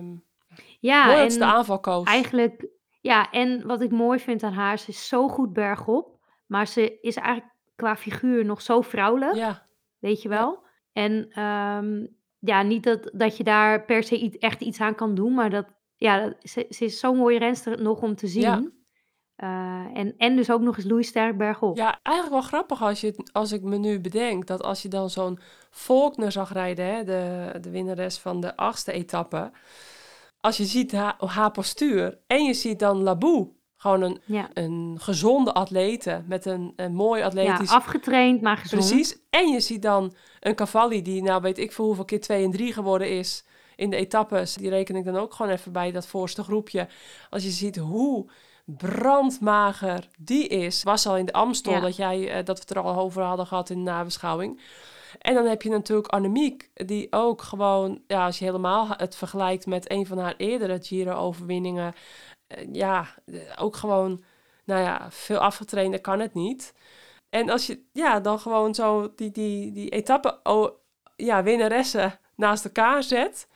ja, mooi dat de aanval koos. Eigenlijk ja, en wat ik mooi vind aan haar, ze is zo goed bergop, maar ze is eigenlijk qua figuur nog zo vrouwelijk, Ja, weet je wel? En ehm, ja, niet dat, dat je daar per se iets, echt iets aan kan doen, maar dat, ja, ze, ze is zo'n mooie renster nog om te zien. ja. Eh, en, en dus ook nog eens Louis Sterk bergop. Ja, eigenlijk wel grappig als, je, als ik me nu bedenk dat als je dan zo'n Faulkner zag rijden, hè, de, de winnares van de achtste etappe als je ziet haar, haar postuur en je ziet dan Labou, gewoon een, een gezonde atlete met een, een mooi atletisch... Ja, afgetraind, maar gezond. Precies. En je ziet dan een Cavalli die, nou weet ik veel hoeveel keer 2 en 3 geworden is in de etappes. Die reken ik dan ook gewoon even bij dat voorste groepje. Als je ziet hoe brandmager die is, was al in de Amstel dat, jij, uh, dat we het er al over hadden gehad in de nabeschouwing. En dan heb je natuurlijk Annemiek, die ook gewoon, ja, als je helemaal het vergelijkt met een van haar eerdere Giro-overwinningen, eh, ja, ook gewoon, nou ja, veel afgetrainder kan het niet. En als je, ja, dan gewoon zo die, die, die etappe, oh, ja, winnaressen naast elkaar zet,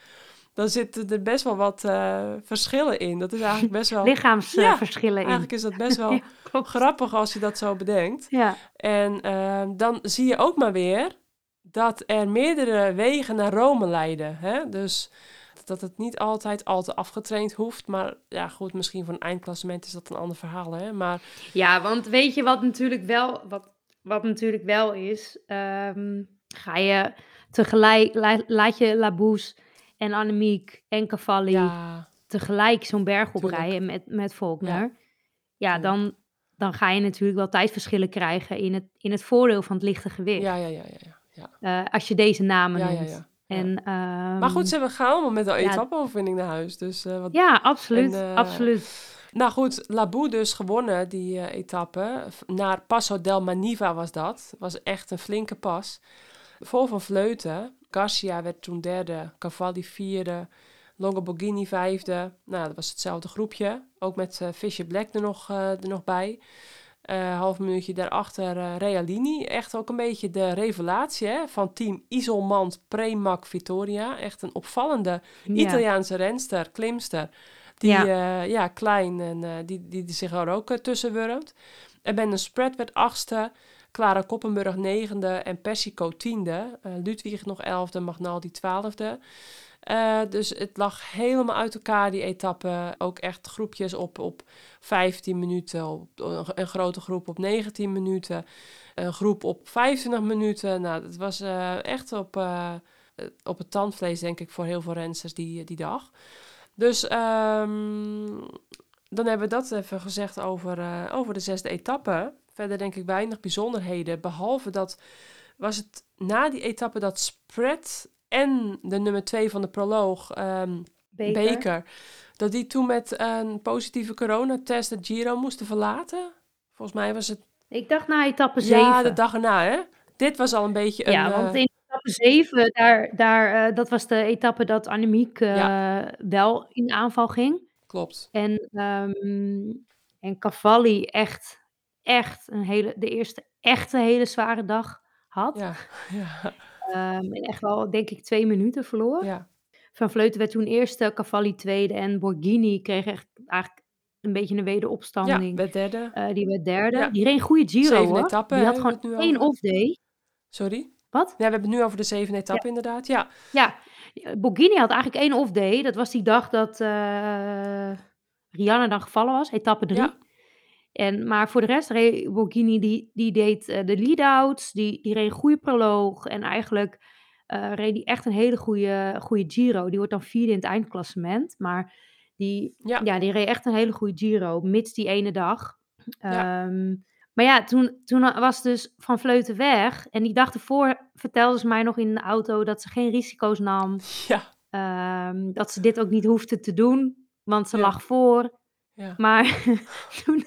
dan zitten er best wel wat uh, verschillen in. Dat is eigenlijk best wel... Lichaamsverschillen ja, Eigenlijk is dat best wel [LAUGHS] grappig als je dat zo bedenkt. Ja. En uh, dan zie je ook maar weer dat er meerdere wegen naar Rome leiden. Hè? Dus dat het niet altijd al te afgetraind hoeft. Maar ja, goed, misschien voor een eindklassement is dat een ander verhaal. Hè? Maar... Ja, want weet je wat natuurlijk wel, wat, wat natuurlijk wel is? Um, ga je tegelijk, laat je Labous en Annemiek en Cavalli ja. tegelijk zo'n berg oprijden met, met Faulkner. Ja, ja dan, dan ga je natuurlijk wel tijdverschillen krijgen in het, in het voordeel van het lichte gewicht. Ja, ja, ja, ja. ja. Uh, als je deze namen ja, noemt. Ja, ja. En, um, maar goed, ze gaan allemaal met de etappe-overwinning naar huis. Dus, uh, wat, ja, absoluut. En, uh, absoluut. Nou goed, Labou dus gewonnen die uh, etappe. Naar Passo del Maniva was dat. was echt een flinke pas. Vol van Vleuten. Garcia werd toen derde. Cavalli vierde. Longoborghini vijfde. Nou, dat was hetzelfde groepje. Ook met Fisher Black er nog, er nog bij. Uh, half minuutje daarachter uh, Realini. Echt ook een beetje de revelatie hè, van team Isolmant Premac Vittoria. Echt een opvallende Italiaanse renster, klimster. Die ja, uh, ja klein en die, die, die, zich er ook tussen wurmt. En Ben de Spread werd achtste. Clara Koppenburg negende en Persico tiende. Ludwig nog elfde, Magnaldi twaalfde. Uh, dus het lag helemaal uit elkaar, die etappe. Ook echt groepjes op, op 15 minuten, een grote groep op 19 minuten, een groep op 25 minuten. Nou, het was uh, echt op, uh, op het tandvlees, denk ik, voor heel veel rensters die, die dag. Dus um, dan hebben we dat even gezegd over, over de zesde etappe. Verder denk ik weinig bijzonderheden, behalve dat was het na die etappe dat spread en de nummer twee van de proloog, um, Beker. dat die toen met een positieve coronatest de Giro moesten verlaten. Volgens mij was het... Ik dacht na etappe 7. Ja, de dag erna, hè? Dit was al een beetje een... Ja, want in etappe 7, daar, daar, uh, dat was de etappe dat Annemiek uh, ja. wel in aanval ging. Klopt. En, um, en Cavalli echt, echt een hele, de eerste echte hele zware dag had. Ja, [LAUGHS] ja. Um, en echt wel, denk ik, twee minuten verloor. Ja. Van Vleuten werd toen eerste, Cavalli tweede en Borghini kreeg echt eigenlijk een beetje een wederopstanding. Ja, werd derde. Uh, die werd derde. Ja. Die reed een goede Giro Zeven hoor. etappen, die had gewoon één off-day. Sorry? Wat? Ja, we hebben het nu over de zeven etappen inderdaad, ja. Ja, Borghini had eigenlijk één off-day. Dat was die dag dat uh, Rihanna dan gevallen was, etappe drie. Ja. En, maar voor de rest Borghini, die, die deed uh, de lead-outs, die, die reed een goede proloog. En eigenlijk uh, reed hij echt een hele goede, goede Giro. Die wordt dan vierde in het eindklassement. Maar die, ja. ja die reed echt een hele goede Giro, mits die ene dag. Ja. Um, maar ja, toen, toen was dus Van Vleuten weg. En die dag ervoor vertelde ze mij nog in de auto dat ze geen risico's nam. [LAUGHS] Ja. Um, dat ze dit ook niet hoefde te doen, want ze ja. lag voor. Ja. Maar [LAUGHS] toen,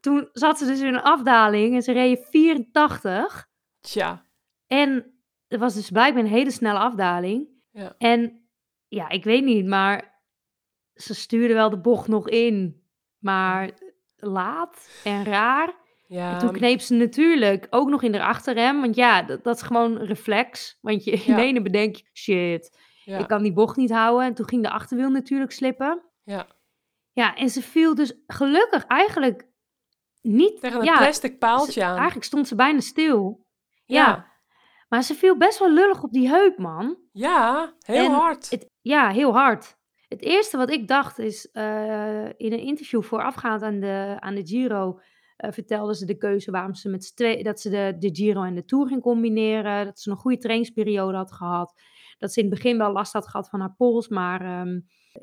toen zat ze dus in een afdaling en ze reed 84. Tja. En het was dus blijkbaar een hele snelle afdaling. Ja. En ja, ik weet niet, maar ze stuurde wel de bocht nog in. Maar laat en raar. Ja. En toen kneep ze natuurlijk ook nog in de achterrem. Want ja, dat, dat is gewoon een reflex. Want je Ja. ene bedenk je, shit, Ja. ik kan die bocht niet houden. En toen ging de achterwiel natuurlijk slippen. Ja. Ja, en ze viel dus gelukkig eigenlijk niet... Tegen een ja, plastic paaltje ze- aan. Eigenlijk stond ze bijna stil. ja. ja. Maar ze viel best wel lullig op die heup, man. Ja, heel En hard. Het, ja, heel hard. Het eerste wat ik dacht is, eh, in een interview voorafgaand aan de, aan de Giro, eh vertelde ze de keuze waarom ze met twee, dat ze de, de Giro en de Tour ging combineren. Dat ze een goede trainingsperiode had gehad. Dat ze in het begin wel last had gehad van haar pols, maar ehm,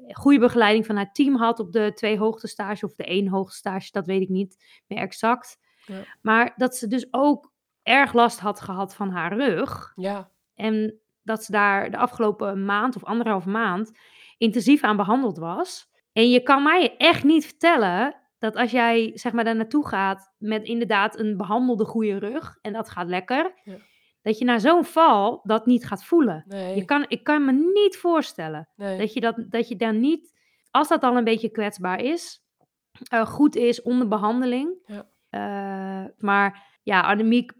goede begeleiding van haar team had op de twee hoogtestage of de één hoogtestage, dat weet ik niet meer exact. Ja. Maar dat ze dus ook erg last had gehad van haar rug. Ja. En dat ze daar de afgelopen maand of anderhalf maand intensief aan behandeld was. En je kan mij echt niet vertellen dat als jij zeg maar daar naartoe gaat met inderdaad een behandelde goede rug en dat gaat lekker, Ja. Dat je na zo'n val dat niet gaat voelen. Nee. Je kan, ik kan me niet voorstellen nee. dat je, dat, dat je dan niet, als dat al een beetje kwetsbaar is, eh, goed is onder behandeling. Ja. Eh, maar ja, Annemiek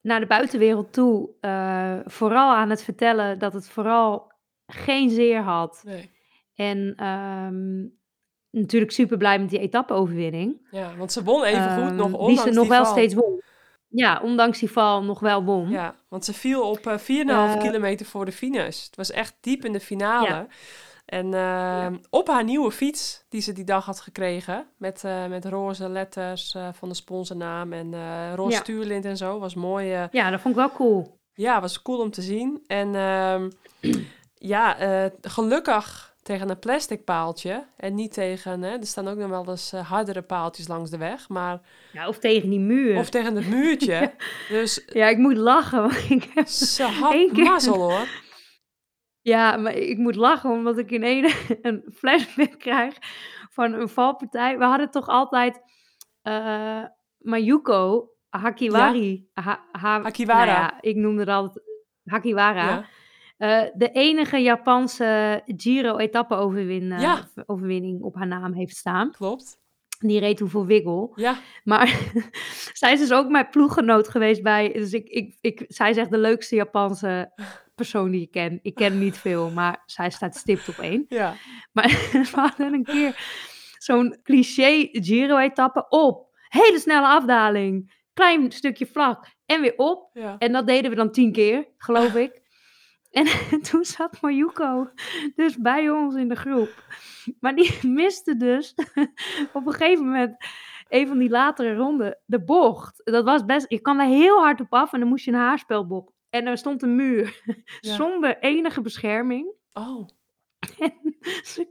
naar de buitenwereld toe, eh, vooral aan het vertellen dat het vooral geen zeer had. nee. En ehm, natuurlijk super blij met die etappe-overwinning. Ja, want ze won even goed Ehm, nog, die ondanks ze nog die wel val. steeds won. Ja, ondanks die val nog wel won. Ja, want ze viel op eh 4,5 Eh, kilometer voor de finish. Het was echt diep in de finale. Ja. En eh, op haar nieuwe fiets, die ze die dag had gekregen, met, eh, met roze letters van de sponsornaam en roze Ja. stuurlint en zo, was mooi. Ja, dat vond ik wel cool. ja, was cool om te zien. En ehm, [CLEARS THROAT] ja, gelukkig tegen een plastic paaltje en niet tegen, hè, er staan ook nog wel eens eh, hardere paaltjes langs de weg, maar Ja, of tegen die muur. of tegen het muurtje. [LAUGHS] Dus Ja, ik moet lachen. want ik heb... ze had [LAUGHS] Eén keer- mazzel hoor. Ja, maar ik moet lachen omdat ik in een, [LAUGHS] een flashback krijg van een valpartij. We hadden toch altijd eh Mayuko Hakiwari. Ha, ha- Hakiwara. nou ja, ik noemde altijd Hakiwara. Ja. Eh, de enige Japanse Giro-etappe-overwinning Ja. overwinning op haar naam heeft staan. Klopt. Die reed toen voor Wiggle. Ja, Maar [LAUGHS] zij is dus ook mijn ploeggenoot geweest bij. Dus ik, ik, ik, zij is echt de leukste Japanse persoon die ik ken. Ik ken niet veel, maar zij staat stipt op één. ja, Maar [LAUGHS] we hadden een keer zo'n cliché Giro-etappe op. Hele snelle afdaling. Klein stukje vlak. En weer op. ja. En dat deden we dan tien keer, geloof [LAUGHS] ik. En [LAUGHS] toen zat Mayuko dus bij ons in de groep. Maar die [LAUGHS] miste dus [LAUGHS] op een gegeven moment, een van die latere ronden, de bocht. Dat was best, je kwam daar heel hard op af en dan moest je een haarspelbocht. En er stond een muur Ja. zonder enige bescherming. Oh, [LAUGHS] En ze,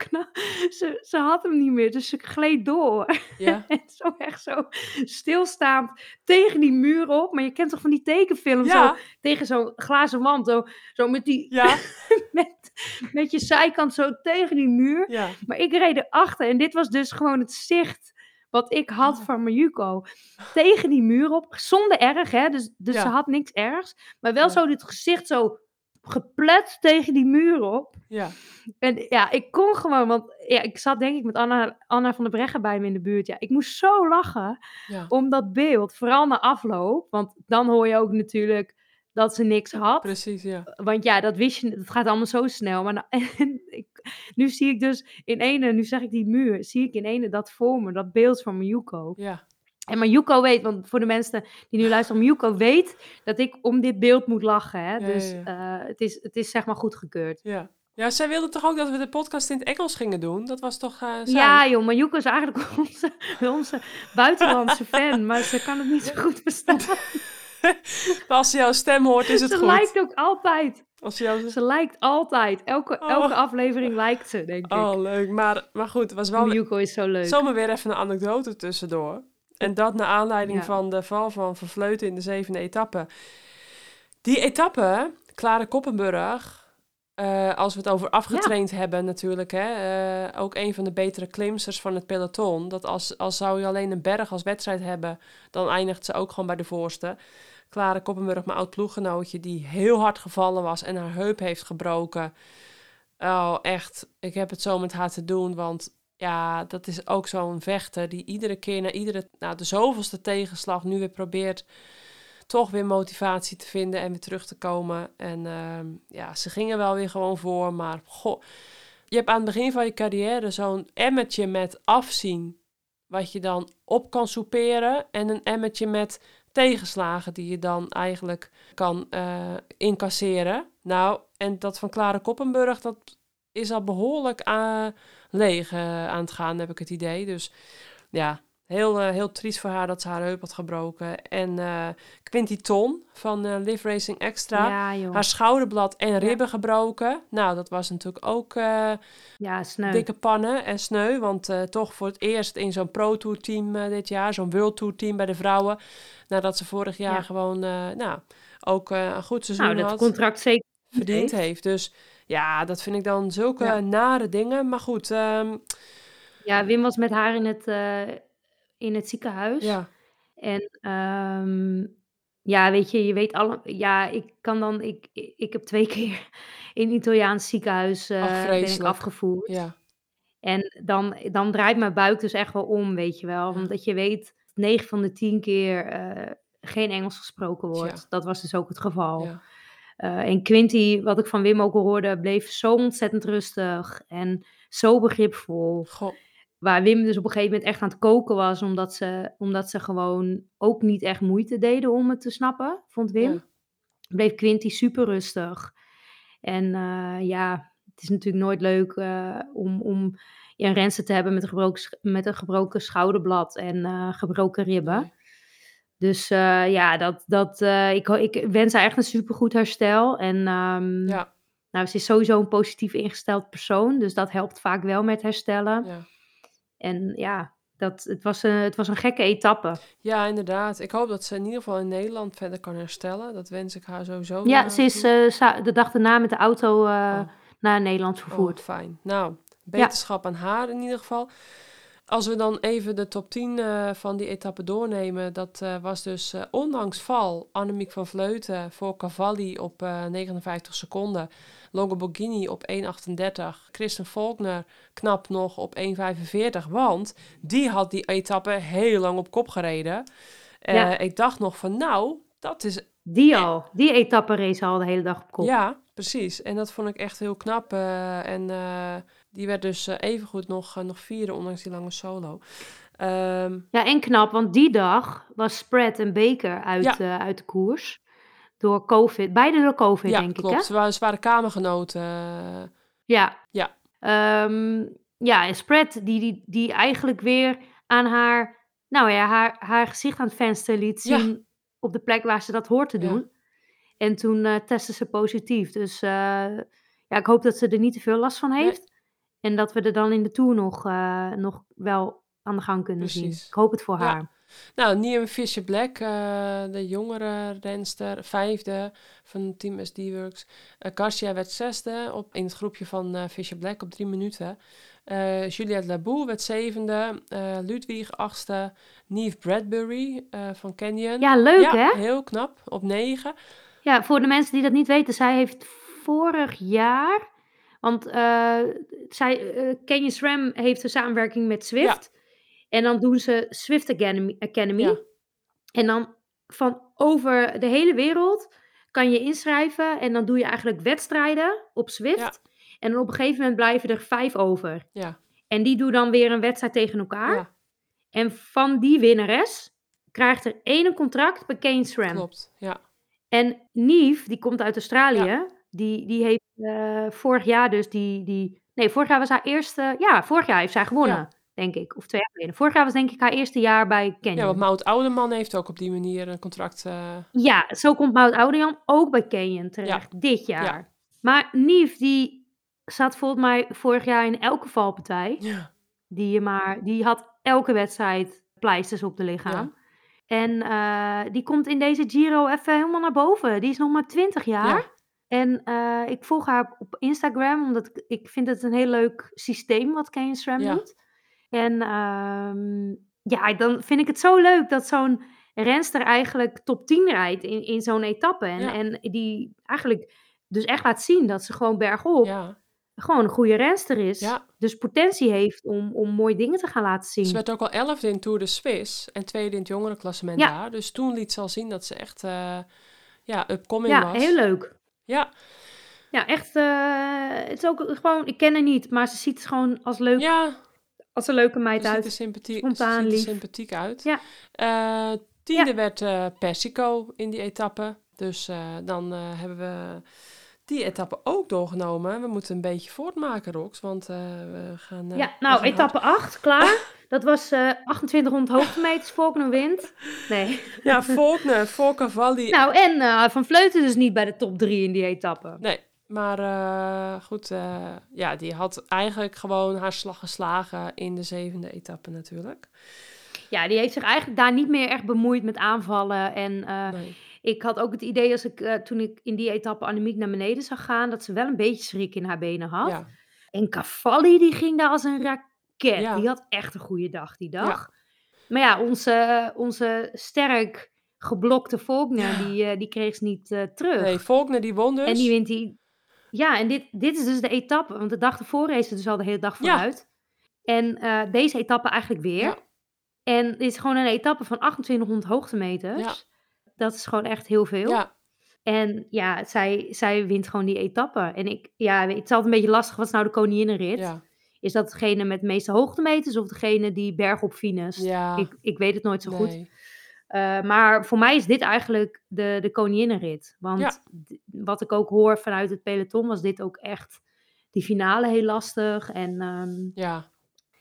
ze, ze had hem niet meer, dus ze gleed door. ja. [LAUGHS] En zo echt zo stilstaand tegen die muur op. Maar je kent toch van die tekenfilms, zo Ja, tegen zo'n glazen wand. Zo, zo met, die, ja, [LAUGHS] met, met je zijkant zo tegen die muur. ja. Maar ik reed erachter en dit was dus gewoon het zicht wat ik had van Mayuko. Tegen die muur op, zonder erg hè, dus, dus Ja. ze had niks ergs. Maar wel zo dit gezicht zo geplet tegen die muur op. Ja, En ja, ik kon gewoon, want ja, ik zat denk ik met Anna, Anna van der Breggen bij me in de buurt. Ja, ik moest zo lachen ja. om dat beeld, vooral na afloop. Want dan hoor je ook natuurlijk dat ze niks had. Precies, ja. Want ja, dat wist je, het gaat allemaal zo snel. Maar nou, [LAUGHS] en ik, nu zie ik dus in ene, nu zeg ik die muur, zie ik in ene dat voor me, dat beeld van Mayuko. Ja, En Mayuko weet, want voor de mensen die nu luisteren, Mayuko weet dat ik om dit beeld moet lachen. Hè? Ja, dus ja, eh, het, is, het is zeg maar goedgekeurd. ja. Ja, zij wilde toch ook dat we de podcast in het Engels gingen doen? Dat was toch uh, zij? Ja, joh, Mayuko is eigenlijk [LAUGHS] onze, onze buitenlandse [LAUGHS] fan, maar ze kan het niet zo goed verstaan. [LAUGHS] Maar als ze jouw stem hoort, is het ze goed. lijkt ook altijd. Als ze jou... Ze lijkt altijd. Elke, Oh. elke aflevering lijkt ze, denk ik. Oh, leuk. Maar, maar goed, het was wel Mayuko is zo leuk. zomaar weer even een anekdote tussendoor. En dat naar aanleiding Ja. van de val van Vervleuten in de zevende etappe. Die etappe, Klare Koppenburg, eh, als we het over afgetraind hebben natuurlijk, hè, eh, ook een van de betere klimsters van het peloton. Dat als, als zou je alleen een berg als wedstrijd hebben, dan eindigt ze ook gewoon bij de voorste. Klare Koppenburg, mijn oud ploeggenootje, die heel hard gevallen was en haar heup heeft gebroken. Oh, echt. Ik heb het zo met haar te doen, want ja, dat is ook zo'n vechter die iedere keer na iedere, nou, de zoveelste tegenslag nu weer probeert toch weer motivatie te vinden en weer terug te komen. En ehm, ja, ze gingen wel weer gewoon voor, maar goh, je hebt aan het begin van je carrière zo'n emmetje met afzien, wat je dan op kan soeperen, en een emmetje met tegenslagen die je dan eigenlijk kan eh, incasseren. Nou, en dat van Klare Koppenburg, dat is al behoorlijk eh, leeg eh, aan het gaan, heb ik het idee. Dus ja, heel, eh, heel triest voor haar dat ze haar heup had gebroken. En Quinty Ton van Live Racing Extra, Ja, haar schouderblad en ribben gebroken. Nou, dat was natuurlijk ook Ja, sneu. dikke pannen en sneu. Want toch voor het eerst in zo'n Pro Tour team dit jaar, zo'n World Tour team bij de vrouwen. Nadat ze vorig jaar Ja. gewoon, nou, ook een goed seizoen Nou, dat had contract zeker verdiend heeft. heeft. Dus ja, dat vind ik dan zulke Ja. nare dingen. Maar goed, ehm, Ja, Wim was met haar in het, eh, in het ziekenhuis. ja, En ehm, ja, weet je, je weet alle. Ja, ik kan dan. Ik, ik heb twee [LAUGHS] keer in Italiaans ziekenhuis Ach, ben ik afgevoerd. ja, En dan, dan draait mijn buik dus echt wel om, weet je wel. Omdat je weet, 9 van de 10 keer eh, geen Engels gesproken wordt. Dat was dus ook het geval. ja, Eh, en Quinty, wat ik van Wim ook al hoorde, bleef zo ontzettend rustig en zo begripvol. goh, Waar Wim dus op een gegeven moment echt aan het koken was, omdat ze, omdat ze gewoon ook niet echt moeite deden om het te snappen, vond Wim. ja, Bleef Quinty super rustig. En eh, ja, het is natuurlijk nooit leuk eh, om, om een renster te hebben met een gebroken, met een gebroken schouderblad en gebroken ribben. Dus eh, ja, dat, dat, eh, ik, ik wens haar echt een supergoed herstel. En ehm, ja, nou, ze is sowieso een positief ingesteld persoon. Dus dat helpt vaak wel met herstellen. ja. En ja, dat, het, was een, het was een gekke etappe. Ja, inderdaad. Ik hoop dat ze in ieder geval in Nederland verder kan herstellen. Dat wens ik haar sowieso. Ja, ze is eh, de dag daarna met de auto Oh. naar Nederland Oh, vervoerd. fijn. Nou, beterschap aan haar in ieder geval. Als we dan even de top 10 eh, van die etappe doornemen. Dat eh, was dus eh, ondanks val Annemiek van Vleuten voor Cavalli op eh, 59 seconden. Longo Borghini op 1,38. Kristen Faulkner knap nog op 1,45. Want die had die etappe heel lang op kop gereden. Ja. Ik dacht nog van nou, dat is Die al, die etappe race al de hele dag op kop. ja, precies. En dat vond ik echt heel knap. en die werd dus eh, evengoed nog, eh, nog vierde, ondanks die lange solo. Ehm, Ja, en knap, want die dag was Spread en Baker uit, Ja. eh, uit de koers. Door COVID. Beide door COVID, ja, denk klopt. ik? Ze waren, ze waren kamergenoten. Ja. Ja. Ehm, ja, en Spread, die, die, die eigenlijk weer aan haar, nou ja, haar, haar gezicht aan het venster liet Ja. zien op de plek waar ze dat hoort te Ja. doen. En toen eh testte ze positief. Dus ja, ik hoop dat ze er niet te veel last van Nee. En dat we er dan in de Tour nog, eh, nog wel aan de gang kunnen zien. Ik hoop het voor Ja. haar. Nou, Niam Fisher Black, eh, de jongere renster, vijfde van Team SD Works. Eh Garcia werd zesde op, in het groepje van eh, Fisher Black op drie minuten. Juliette Labou werd zevende. Ludwig achtste. Neve Bradbury van Canyon. Ja, leuk ja, hè? heel knap. Op negen. Ja, voor de mensen die dat niet weten, zij heeft vorig jaar, want eh zij, eh Canyon SRAM heeft een samenwerking met Swift. En dan doen ze Swift Academy. Academy. Ja. En dan van over de hele wereld kan je inschrijven en dan doe je eigenlijk wedstrijden op Zwift. Ja. En dan op een gegeven moment blijven er vijf over. Ja. En die doen dan weer een wedstrijd tegen elkaar. Ja, En van die winnares krijgt er één een contract bij Kane SRAM. klopt. Ja. En Nief, die komt uit Australië, die, die heeft eh, vorig jaar dus die, die... Nee, vorig jaar was haar eerste... Ja, vorig jaar heeft zij gewonnen, Ja. denk ik. Of twee jaar geleden. Vorig jaar was denk ik haar eerste jaar bij Canyon. ja, want Mout Oudeman heeft ook op die manier een contract. eh, Ja, zo komt Mout Oudejan ook bij Canyon terecht, dit jaar. Ja. Maar Nief, die zat volgens mij vorig jaar in elke valpartij. ja. Die, je maar, die had elke wedstrijd pleisters op de lichaam. En eh, die komt in deze Giro even helemaal naar boven. Die is nog maar 20 jaar. Ja. En eh, ik volg haar op Instagram, omdat ik, ik vind het een heel leuk systeem wat Kane Ja. doet. En ehm, ja, dan vind ik het zo leuk dat zo'n renster eigenlijk top 10 rijdt in, in zo'n etappe. En, Ja. en die eigenlijk dus echt laat zien dat ze gewoon bergop ja. gewoon een goede renster is. Ja. Dus potentie heeft om, om mooie dingen te gaan laten zien. Ze werd ook al elfde in Tour de Suisse en tweede in het jongerenklassement Ja. daar. Dus toen liet ze al zien dat ze echt eh ja, upcoming ja, was. heel leuk. Ja, Ja, echt. eh, het is ook gewoon, ik ken haar niet, maar ze ziet er gewoon als, leuk, ja als een leuke ze meid ziet er uit. sympathiek, Spontaan, ze ziet er sympathiek uit. Ja. Eh, tiende werd eh, Persico in die etappe. Dus dan hebben we die etappe ook doorgenomen. We moeten een beetje voortmaken, Rox, want eh, we gaan... eh, ja, nou, gaan etappe 8, klaar. [LAUGHS] Dat was eh 2800 hoogtemeters, Volkner wint. Nee. Ja, Faulkner, voor Cavalli. Nou, en eh, Van Vleuten dus niet bij de top 3 in die etappe. Nee, maar eh, goed, eh, ja, die had eigenlijk gewoon haar slag geslagen in de zevende etappe natuurlijk. Ja, die heeft zich eigenlijk daar niet meer echt bemoeid met aanvallen. En eh, Nee. Ik had ook het idee, als ik, eh, toen ik in die etappe Annemiek naar beneden zag gaan, dat ze wel een beetje schrik in haar benen had. Ja, En Cavalli, die ging daar als een raket. Ja. Die had echt een goede dag die dag. Maar ja, onze, onze sterk geblokte Volkner, Ja. die, eh, die kreeg ze niet eh, terug. nee, Faulkner die won dus. En die wint die... Ja, en dit, dit is dus de etappe. Want de dag ervoor race ze dus al de hele dag Ja. vooruit. En deze etappe eigenlijk weer. Ja. En dit is gewoon een etappe van 2800 hoogtemeters. Dat is gewoon echt heel veel. Ja, En ja, zij, zij wint gewoon die etappe. En ik, ja, het is altijd een beetje lastig. Wat is nou de koninginnenrit? ja, Is dat degene met de meeste hoogtemeters of degene die bergop finest? ja. Ik, ik weet het nooit zo goed. Eh, maar voor mij is dit eigenlijk de, de koninginnenrit. Want Ja. wat ik ook hoor vanuit het peloton was dit ook echt die finale heel lastig. En, ehm, Ja.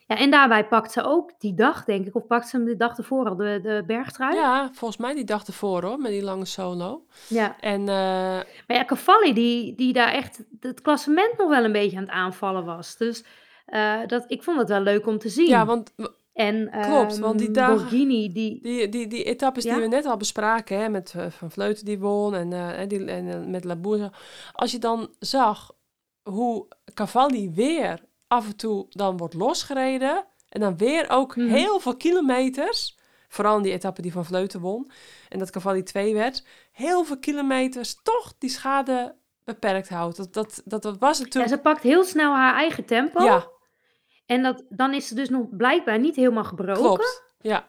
Ja, en daarbij pakt ze ook die dag, denk ik, of pakt ze hem de dag ervoor al, de, de bergtrui. ja, volgens mij die dag ervoor hoor, met die lange solo. Ja. En eh, Maar ja, Cavalli, die, die daar echt het klassement nog wel een beetje aan het aanvallen was. Dus eh, dat, ik vond het wel leuk om te zien. ja, want en, klopt, want die ehm, dagen- Borghini, die... die, die, die etappes Ja? die we net al bespraken, hè, met eh, Van Vleuten die won en, en, die, en met Labour. Als je dan zag hoe Cavalli weer af en toe dan wordt losgereden. En dan weer ook Mhm. heel veel kilometers. Vooral in die etappe die Van Vleuten won. En dat Cavalli 2 werd. Heel veel kilometers toch die schade beperkt houdt. Dat, dat, dat, dat was Ja, natuurlijk... ze pakt heel snel haar eigen tempo. Ja, En dat, dan is ze dus nog blijkbaar niet helemaal gebroken. klopt. Ja,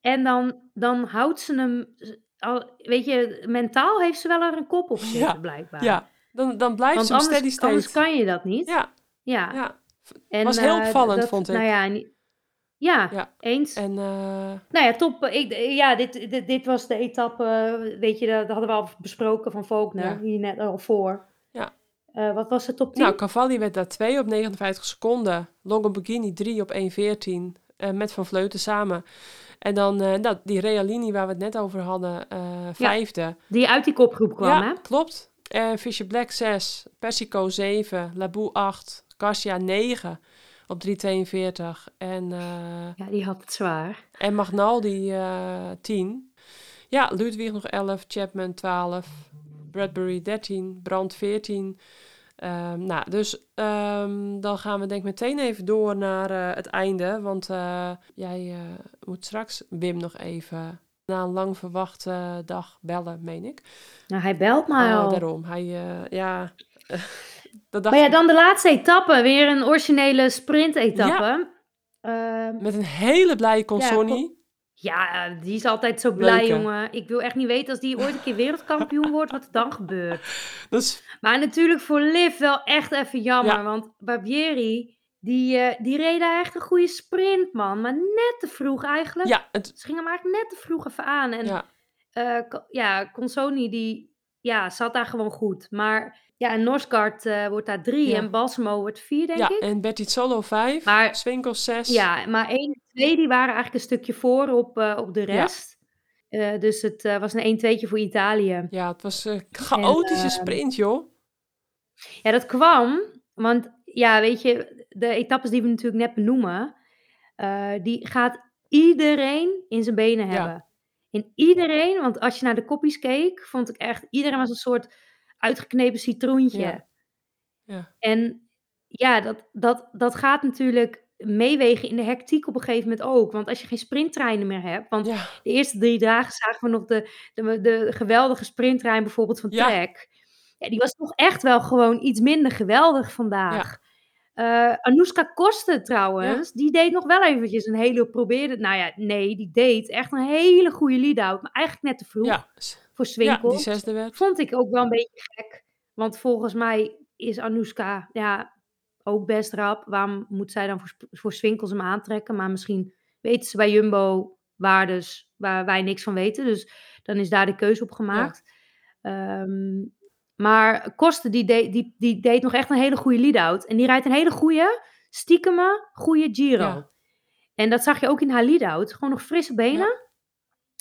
En dan, dan houdt ze hem... Al, weet je, mentaal heeft ze wel er een kop op zitten, Ja, blijkbaar. ja. Dan, dan blijft Want ze een steady anders, state. anders kan je dat niet. Ja, Ja. ja. En, was heel eh, opvallend, dat- vond ik. Nou ja, en- ja, Ja. eens. En eh, Nou ja, top. Ik, ja, dit, dit, dit was de etappe, eh, weet je, dat hadden we al besproken van Ja. hier net al voor. Ja. Wat was de top 10? Nou, Cavalli werd daar 2 op 59 seconden. Longoborghini 3 op 1.14. eh met Van Vleuten samen. En dan nou, die Realini waar we het net over hadden, vijfde. Die uit die kopgroep kwam, ja, hè? klopt. En Fisher Black 6, Persico 7, Labou 8, Garcia 9 op 3.42. En, eh Ja, die had het zwaar. en Magnaldi eh 10. Ja, Ludwig nog 11, Chapman 12, Bradbury 13, Brandt 14. Ehm, nou, dus ehm, dan gaan we denk ik meteen even door naar eh, het einde. Want jij moet straks Wim nog even na een lang verwachte dag bellen, meen ik. Nou, hij belt mij Oh, al. daarom. Hij, ja... [LAUGHS] dat dacht Maar ja, dan de laatste etappe. Weer een originele sprint-etappe. Ja. Met een hele blije Consonni. Ja, die is altijd zo blij, jongen. Ik wil echt niet weten als die ooit een keer wereldkampioen wordt, wat er dan gebeurt. [LAUGHS] Maar natuurlijk voor Liv wel echt even jammer, want Barbieri, die, uh, die reed daar echt een goede sprint, man. Maar net te vroeg eigenlijk. Ja, het... Ze gingen hem eigenlijk net te vroeg even aan. En ja, uh, ja Consoni, die ja, zat daar gewoon goed. Maar ja, en Norsgaard uh, wordt daar drie en Balsamo wordt vier, denk ja, ik. Ja, en Betty Solo vijf, maar, Swinkels zes. Ja, maar één en twee die waren eigenlijk een stukje voor op, uh, op de rest. Ja. Uh, dus het was een 1-2'tje voor Italië. Ja, het was een chaotische en, sprint, joh. Ja, dat kwam, want ja, weet je, de etappes die we natuurlijk net benoemen, die gaat iedereen in zijn benen hebben. In iedereen, want als je naar de koppies keek, vond ik echt, iedereen was een soort uitgeknepen citroentje. Ja. ja. En ja, dat, dat, dat gaat natuurlijk meewegen in de hectiek op een gegeven moment ook. Want als je geen sprinttreinen meer hebt. Want de eerste drie dagen zagen we nog de, de, de geweldige sprinttrein bijvoorbeeld van Trek. Ja, die was toch echt wel gewoon iets minder geweldig vandaag. Uh, Anouska Kosten trouwens, die deed nog wel eventjes een hele, probeerde, nou ja, nee, die deed echt een hele goede lead-out, maar eigenlijk net te vroeg ja. Voor Swinkel. Ja, die zesde werd. Vond ik ook wel een beetje gek, want volgens mij is Anouska, ja, ook best rap. Waarom moet zij dan voor, voor Swinkels hem aantrekken? Maar misschien weten ze bij Jumbo waardes waar wij niks van weten, dus dan is daar de keuze op gemaakt. Ja. Um, maar Kosten die, deed, die, die deed nog echt een hele goede lead-out. En die rijdt een hele goede, stiekeme, goede Giro. En dat zag je ook in haar lead-out. Gewoon nog frisse benen.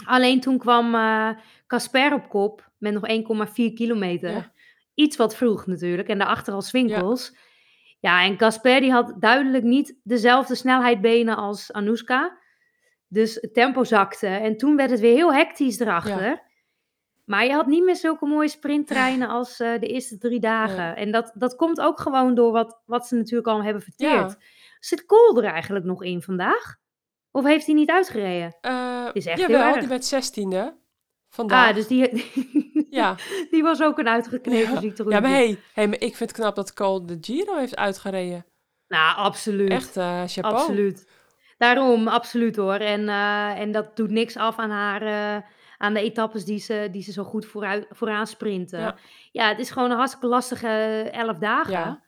Alleen toen kwam Casper uh, op kop met nog 1,4 kilometer. Iets wat vroeg natuurlijk. En daarachter al Swinkels. Ja, en Casper die had duidelijk niet dezelfde snelheid benen als Anouska. Dus het tempo zakte. En toen werd het weer heel hectisch erachter. Maar je had niet meer zulke mooie sprinttreinen als uh, de eerste drie dagen. En dat, dat komt ook gewoon door wat, wat ze natuurlijk al hebben verteerd. Ja. Zit Kool er eigenlijk nog in vandaag? Of heeft hij niet uitgereden? Uh, is echt jawel, heel erg. die werd zestiende vandaag. Ah, dus die, [LAUGHS] ja. die was ook een uitgeknepen ja. ziekte. Ja, maar hey, hey, maar ik vind het knap dat Kool de Giro heeft uitgereden. Nou, absoluut. Echt, uh, chapeau. Absoluut. Daarom, absoluut hoor. En, uh, en dat doet niks af aan haar aan de etappes die ze, die ze zo goed vooruit, vooraan sprinten. Ja. ja het is gewoon een hartstikke lastige elf dagen. Ja.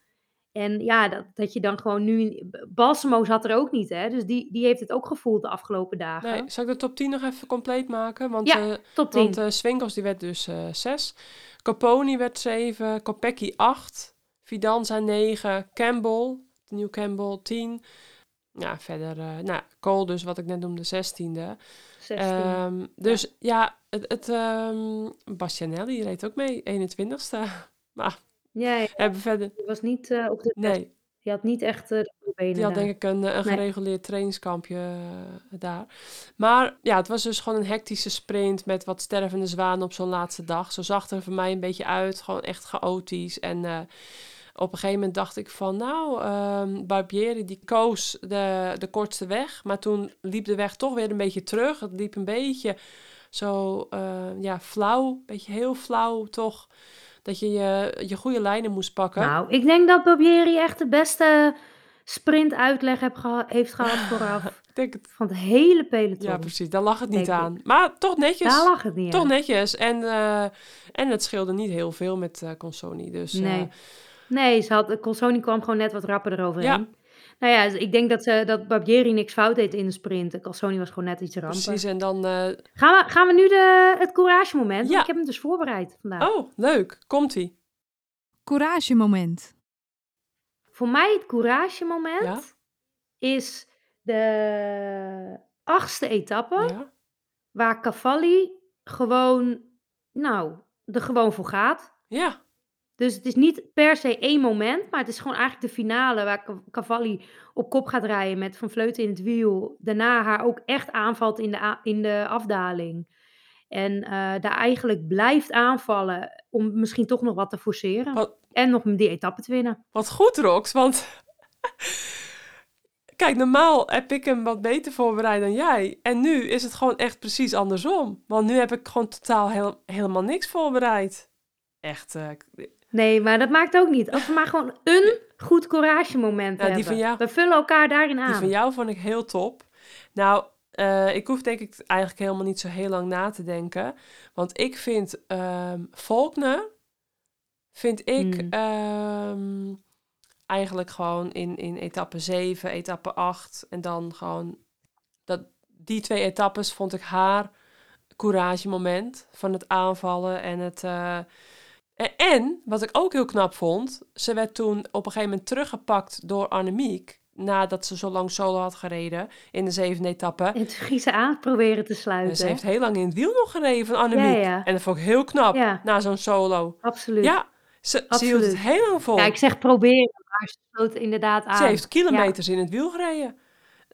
En ja, dat, dat je dan gewoon nu... Balsamo zat er ook niet, hè? Dus die, die heeft het ook gevoeld de afgelopen dagen. Nee, zal ik de top 10 nog even compleet maken? Want, ja, uh, top 10. Want uh, Swinkels die werd dus uh, eh, 6. Caponi werd 7. Kopecky 8. Fidanza 9. Campbell, de nieuw Campbell 10. Ja, verder... nou, Cole dus, wat ik net noemde, 16e. Um, dus ja, het, het um, Bastianelli reed ook mee, 21ste. [LAUGHS] Maar ja, [LAUGHS] ja. hebben verder... Die was niet uh, op de Nee. Die had niet echt uh, de benen Die had denk ik een, een gereguleerd nee. trainingskampje uh, daar. Maar ja, het was dus gewoon een hectische sprint met wat stervende zwanen op zo'n laatste dag. Zo zag er voor mij een beetje uit. Gewoon echt chaotisch en op een gegeven moment dacht ik van, nou, um, Barbieri die koos de, de kortste weg. Maar toen liep de weg toch weer een beetje terug. Het liep een beetje zo, uh, ja, flauw. Een beetje heel flauw toch. Dat je je, je goede lijnen moest pakken. Nou, ik denk dat Barbieri echt de beste sprint uitleg heb geha heeft gehad [LAUGHS] vooraf. denk het. Van het hele peloton. Ja, precies. Daar lag het niet aan. Ik. Maar toch netjes. Daar lag het niet Toch aan. netjes. En, uh, en het scheelde niet heel veel met uh, Consoni. Dus, nee. Nee, ze had, Colsoni kwam gewoon net wat rapper eroverheen. Ja. Nou ja, ik denk dat, ze, dat Barbieri niks fout deed in de sprint. Colsoni was gewoon net iets ramper. Precies, en dan... Uh... Gaan, we, gaan we nu de, het courage moment? Ja. Ik heb hem dus voorbereid vandaag. Oh, leuk. Komt-ie. Courage moment. Voor mij het courage moment ja? is de achtste etappe. Ja? Waar Cavalli gewoon, nou, er gewoon voor gaat. Ja. Dus het is niet per se één moment, maar het is gewoon eigenlijk de finale waar Cavalli op kop gaat rijden met Van Vleuten in het wiel. Daarna haar ook echt aanvalt in de, in de afdaling. En uh, daar eigenlijk blijft aanvallen om misschien toch nog wat te forceren. Wat, en nog die etappe te winnen. Wat goed, Rox, want... [LAUGHS] Kijk, normaal heb ik hem wat beter voorbereid dan jij. En nu is het gewoon echt precies andersom. Want nu heb ik gewoon totaal heel, helemaal niks voorbereid. Echt, uh, Nee, maar dat maakt ook niet. Als we maar gewoon een goed courage moment ja, hebben. Jou, we vullen elkaar daarin aan. Die van jou vond ik heel top. Nou, Uh, ik hoef denk ik eigenlijk helemaal niet zo heel lang na te denken. Want ik vind um, Faulkner, vind ik Hmm. ehm, eigenlijk gewoon in, in etappe 7, etappe 8 en dan gewoon dat, die twee etappes vond ik haar courage moment van het aanvallen en het... eh, en, wat ik ook heel knap vond, ze werd toen op een gegeven moment teruggepakt door Annemiek. Nadat ze zo lang solo had gereden in de zevende etappe. En toen ging ze aan proberen te En sluiten. ze heeft heel lang in het wiel nog gereden van Annemiek. Ja, ja. En dat vond ik heel knap, Ja. na zo'n solo. Absoluut. Ja, ze, ze hield het Absoluut. heel lang vol. Ja, ik zeg proberen, maar ze sloot inderdaad aan. ze heeft kilometers in het wiel gereden.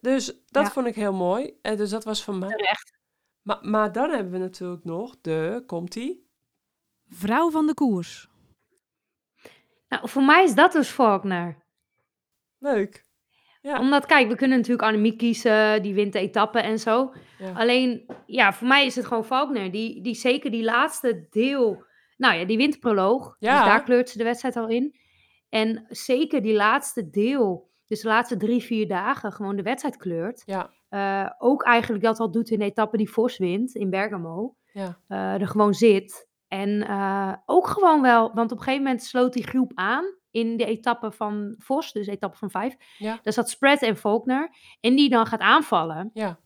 Dus dat vond ik heel mooi. En dus dat was van mij. Terecht. Maar, maar dan hebben we natuurlijk nog de, komt-ie? Vrouw van de koers. Nou, voor mij is dat dus Faulkner. Leuk. Ja. Omdat, kijk, we kunnen natuurlijk Annemiek kiezen, die wint de etappe en zo. Ja. Alleen, ja, voor mij is het gewoon Faulkner. Die, die zeker die laatste deel, nou ja, die wint de proloog. Ja. Dus daar kleurt ze de wedstrijd al in. En zeker die laatste deel, dus de laatste drie, vier dagen, gewoon de wedstrijd kleurt. Ja, Eh, ook eigenlijk dat al doet in de etappe die Vos wint in Bergamo. ja, eh, er gewoon zit. En eh, ook gewoon wel, want op een gegeven moment sloot die groep aan in de etappe van Vos, dus etappe van vijf. Ja. Daar zat Spread en Faulkner. En die dan gaat aanvallen. ja,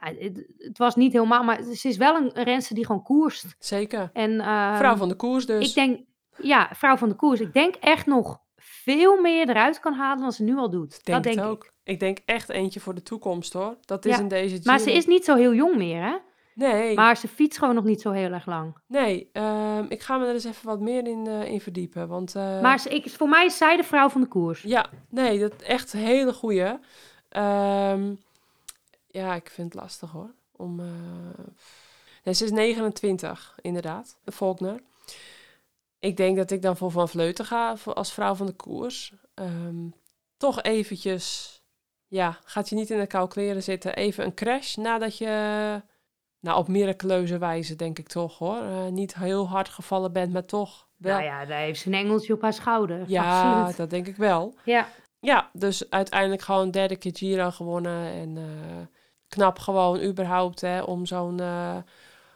Nou, het, het was niet helemaal, maar ze is wel een renster die gewoon koerst. zeker. En, ehm, Vrouw van de koers dus. Ik denk, ja, vrouw van de koers. Ik denk echt nog veel meer eruit kan halen dan ze nu al doet. denk dat denk ik. ook. Ik. denk echt eentje voor de toekomst hoor. Dat is Ja, in deze Maar ze Giro. is niet zo heel jong meer, hè? Nee, Maar ze fietst gewoon nog niet zo heel erg lang. nee. ehm, ik ga me er eens even wat meer in, eh, in verdiepen. Want, eh, Maar ze, ik, voor mij is zij de vrouw van de koers. Ja, nee, dat echt een hele goeie. Ehm, ja, ik vind het lastig hoor. Om, eh, nee, ze is 29, inderdaad, Faulkner. Ik denk dat ik dan voor Van Vleuten ga voor als vrouw van de koers. Ehm, toch eventjes, ja, gaat je niet in de koude kleren zitten. Even een crash nadat je, nou op miraculeuze wijze denk ik toch hoor. Eh, niet heel hard gevallen bent, maar toch wel. Nou ja, daar heeft ze een engeltje op haar schouder. ja Absoluut. dat denk ik wel. Ja, Ja, dus uiteindelijk gewoon derde keer Giro gewonnen. En eh, knap gewoon überhaupt hè, om zo'n... eh,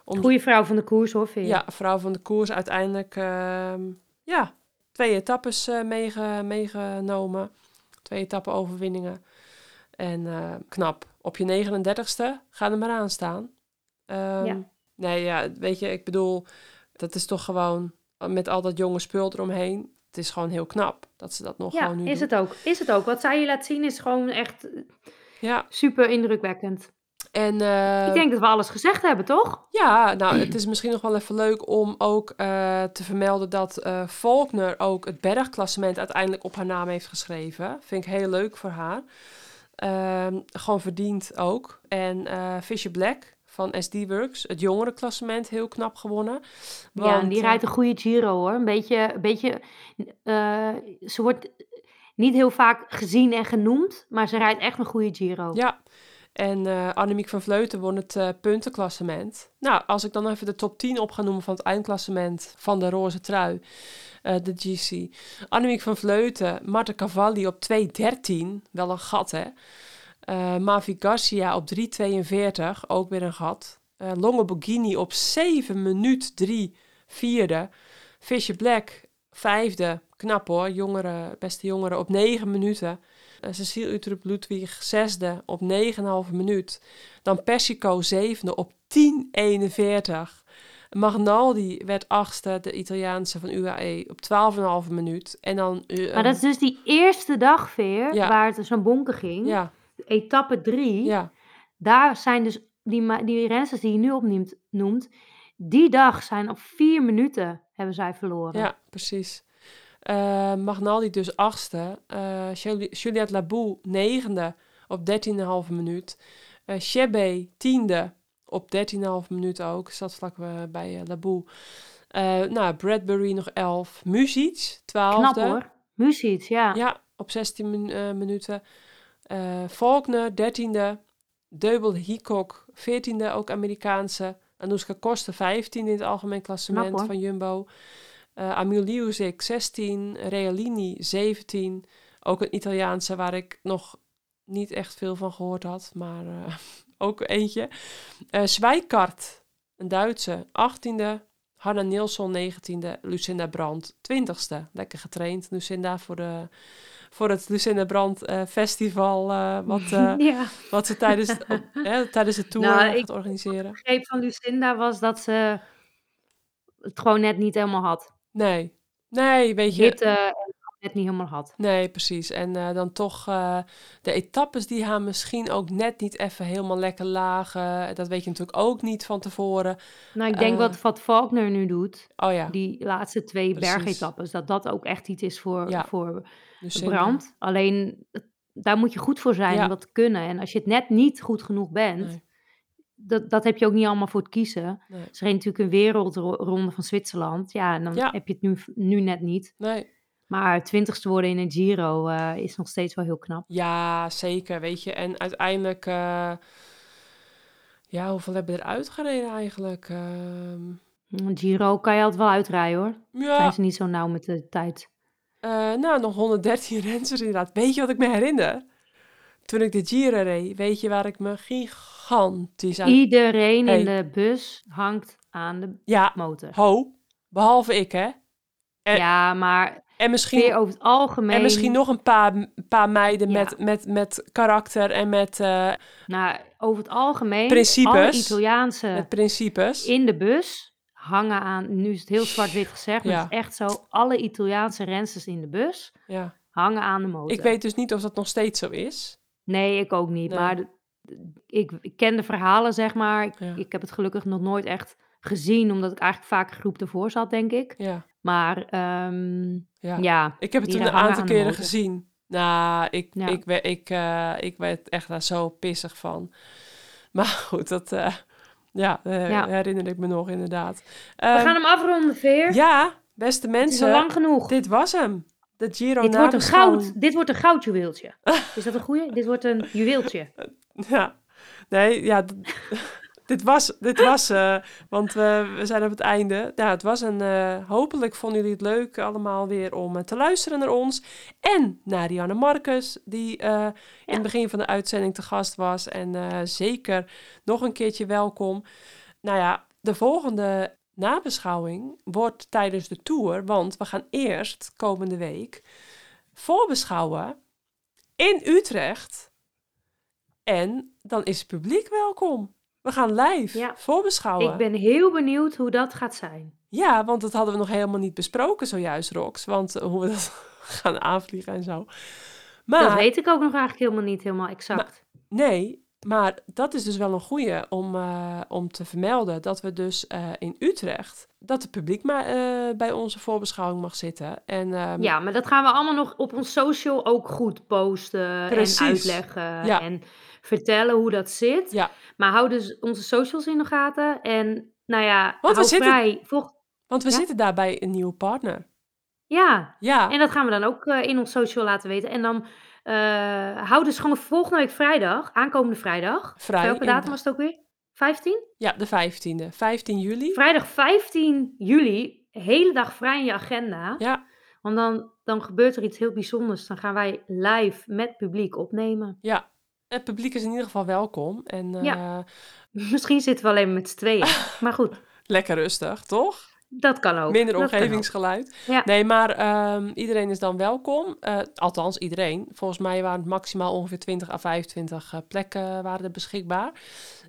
om, goede vrouw van de koers hoor, vind je? ja, vrouw van de koers uiteindelijk... ehm, ja, twee etappes meege- meegenomen. Twee etappe overwinningen. En knap. Op je 39ste, ga er maar aan staan. Ehm, Ja. Nee, ja, weet je, ik bedoel... Dat is toch gewoon met al dat jonge spul eromheen. Het is gewoon heel knap dat ze dat nog Ja, gewoon nu is doen. het ook. Is het ook. Wat zij je laat zien is gewoon echt eh, Ja, super indrukwekkend. en... eh, ik denk dat we alles gezegd hebben, toch? Ja, nou, het is misschien nog wel even leuk om ook eh, te vermelden dat eh Faulkner ook het bergklassement uiteindelijk op haar naam heeft geschreven. Vind ik heel leuk voor haar. Ehm, gewoon verdiend ook. En eh Fisher Black van SD Works, het jongerenklassement, heel knap gewonnen. ja, en die eh, rijdt een goede Giro hoor. Een beetje, een beetje eh, ze wordt niet heel vaak gezien en genoemd, maar ze rijdt echt een goede Giro. Ja, en eh Annemiek van Vleuten won het puntenklassement. Nou, als ik dan even de top 10 op ga noemen van het eindklassement van de roze trui, de GC. Annemiek van Vleuten, Marta Cavalli op 2.13, wel een gat hè. Eh Mavi Garcia op 3.42, ook weer een gat. Eh Longo Borghini op 7 minuut 3, vierde. Fisher Black, vijfde, knap hoor, jongere, beste jongere op 9 minuten. Uh, Cecile Utrup Ludwig zesde op 9,5 minuut. Dan Persico zevende op 10,41. Magnaldi werd achtste, de Italiaanse van UAE, op 12,5 minuut. En dan... uh, Maar dat is dus die eerste dag weer, Ja. waar het zo'n bonken ging. Ja, Etappe 3. ja, Daar zijn dus die, die rensters die je nu opnoemt, noemt, die dag zijn op vier minuten hebben zij verloren. ja, precies. Eh Magnaldi dus achtste. Juli- Juliette Labou negende op 13,5 minuut. Eh Chebe tiende op 13,5 minuut ook. Zat vlak bij Labou. Nou, Bradbury nog 11. Muzic, 12e. Knap hoor. Muziek, ja. Ja, op 16 min- minuten. Eh Faulkner, 13e. Deubel Hickok, 14e, ook Amerikaanse. Anouska Koster, 15e in het algemeen klassement Knap, van Jumbo. Eh Amil Liuzik, 16. Realini, 17. Ook een Italiaanse waar ik nog niet echt veel van gehoord had. Maar eh, [LAUGHS] ook eentje. Uh, Zwijkart, een Duitse, 18e. Hanna Nilsson, 19e. Lucinda Brandt, 20e. Lekker getraind, Lucinda, voor, de, voor het Lucinda Brandt uh, Festival. Uh, wat, [LAUGHS] ja. wat ze tijdens, [LAUGHS] tijdens de tour nou, gaat organiseren. Het begreep van Lucinda was dat ze het gewoon net niet helemaal had. Nee, nee, weet je. Hitte net niet helemaal had. Nee, precies. En uh, dan toch uh, de etappes die haar misschien ook net niet even helemaal lekker lagen. Dat weet je natuurlijk ook niet van tevoren. Nou, ik denk uh, wat, wat Faulkner nu doet, oh ja. die laatste twee precies. bergetappes, dat dat ook echt iets is voor, ja. voor dus brand. Alleen, daar moet je goed voor zijn ja. om dat te kunnen. En als je het net niet goed genoeg bent... Nee. Dat, dat heb je ook niet allemaal voor het kiezen. Nee. Er is natuurlijk een wereldronde van Zwitserland. Ja, en dan ja. heb je het nu, nu net niet. Nee. Maar twintigste worden in een Giro uh, is nog steeds wel heel knap. Ja, zeker, weet je. En uiteindelijk, uh, ja, hoeveel hebben we eruit gereden eigenlijk? Uh... Giro kan je altijd wel uitrijden hoor. Ja. Zijn ze niet zo nauw met de tijd. Uh, nou, nog 113 [LAUGHS] renners inderdaad. Weet je wat ik me herinner? Toen ik de Giro reed, weet je waar ik me gigantisch aan... Iedereen hey. in de bus hangt aan de ja, motor. ho, behalve ik hè. En, ja, maar en misschien, over het algemeen... En misschien nog een paar, paar meiden ja. met, met, met karakter en met... Uh, nou, over het algemeen... Principes. Alle Italiaanse... Met principes. In de bus hangen aan... Nu is het heel zwart-wit gezegd, maar ja. het is echt zo. Alle Italiaanse rensters in de bus ja. hangen aan de motor. Ik weet dus niet of dat nog steeds zo is. Nee, ik ook niet. Nee. Maar de, ik, ik, ken de verhalen, zeg maar. Ik, ik heb het gelukkig nog nooit echt gezien, omdat ik eigenlijk vaak groep ervoor zat, denk ik. Ja. Maar um, ja. ik heb het toen een aantal keren gezien. Nou, ik, ik, ik, ik, uh, ik werd echt daar zo pissig van. Maar goed, dat uh, ja, uh, ja, herinner ik me nog inderdaad. We um, gaan hem afronden, Veer. Ja, beste mensen. lang genoeg. Dit was hem. De Giro dit wordt, een goud, dit wordt een goudjuweeltje. [LAUGHS] Is dat een goeie? dit wordt een juweeltje. Ja. Nee, ja... [LAUGHS] dit was, dit was uh, want we, we zijn op het einde. Ja, het was een, uh, hopelijk vonden jullie het leuk allemaal weer om te luisteren naar ons. En naar Rianne Marcus, die ja. in het begin van de uitzending te gast was. En zeker nog een keertje welkom. Nou ja, de volgende nabeschouwing wordt tijdens de tour, want we gaan eerst komende week voorbeschouwen in Utrecht. En dan is het publiek welkom. We gaan live ja. voorbeschouwen. Ik ben heel benieuwd hoe dat gaat zijn. Ja, want dat hadden we nog helemaal niet besproken zojuist, Rox. Want hoe we dat [LAUGHS] gaan aanvliegen en zo. Maar, dat weet ik ook nog eigenlijk helemaal niet helemaal exact. Maar, nee, maar dat is dus wel een goede om, uh, om te vermelden. Dat we dus uh, in Utrecht, dat het publiek maar uh, bij onze voorbeschouwing mag zitten. En, um, ja, maar dat gaan we allemaal nog op ons social ook goed posten Precies. en uitleggen. Ja. En vertellen hoe dat zit. Ja. Maar hou dus onze socials in de gaten. En nou ja, want we vrij. Zitten, Volg... Want we ja? zitten daarbij een nieuwe partner. Ja. ja, en dat gaan we dan ook uh, in ons social laten weten. En dan uh, hou dus gewoon volgende week vrijdag, aankomende vrijdag. Vrij. Welke datum was het ook weer? 15? Ja, de 15e. 15 juli. Vrijdag 15 juli, hele dag vrij in je agenda. Ja. Want dan, dan gebeurt er iets heel bijzonders. Dan gaan wij live met publiek opnemen. Ja, het publiek is in ieder geval welkom. En, ja. [LAUGHS] Misschien zitten we alleen met z'n tweeën. [LAUGHS] maar goed. Lekker rustig, toch? Dat kan ook. Minder omgevingsgeluid. Ja. Nee, maar um, iedereen is dan welkom. Uh, althans, iedereen. Volgens mij waren het maximaal ongeveer 20 à 25 uh, plekken waren er beschikbaar.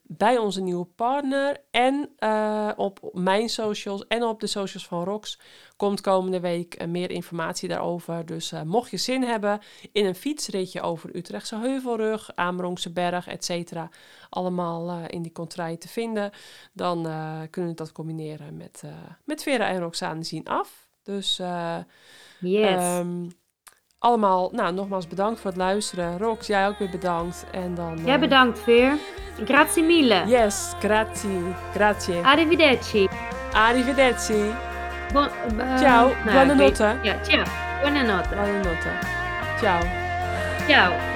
Bij onze nieuwe partner. En uh, op mijn socials en op de socials van Rox komt komende week meer informatie daarover. Dus mocht je zin hebben in een fietsritje over Utrechtse Heuvelrug, Amerongse Berg, et cetera. Allemaal in die contraille te vinden. Dan kunnen we dat combineren met, met Vera en Roxane zien af. Dus yes. um, allemaal, nou, nogmaals bedankt voor het luisteren. Rox, jij ook weer bedankt. En dan, jij uh, bedankt, Veer. Grazie mille. Yes, grazie. Grazie. Arrivederci. Arrivederci. Bon, uh, ciao, nou, buonanotte. Ja, ciao. Buonanotte. Buonanotte. Ciao. Ciao.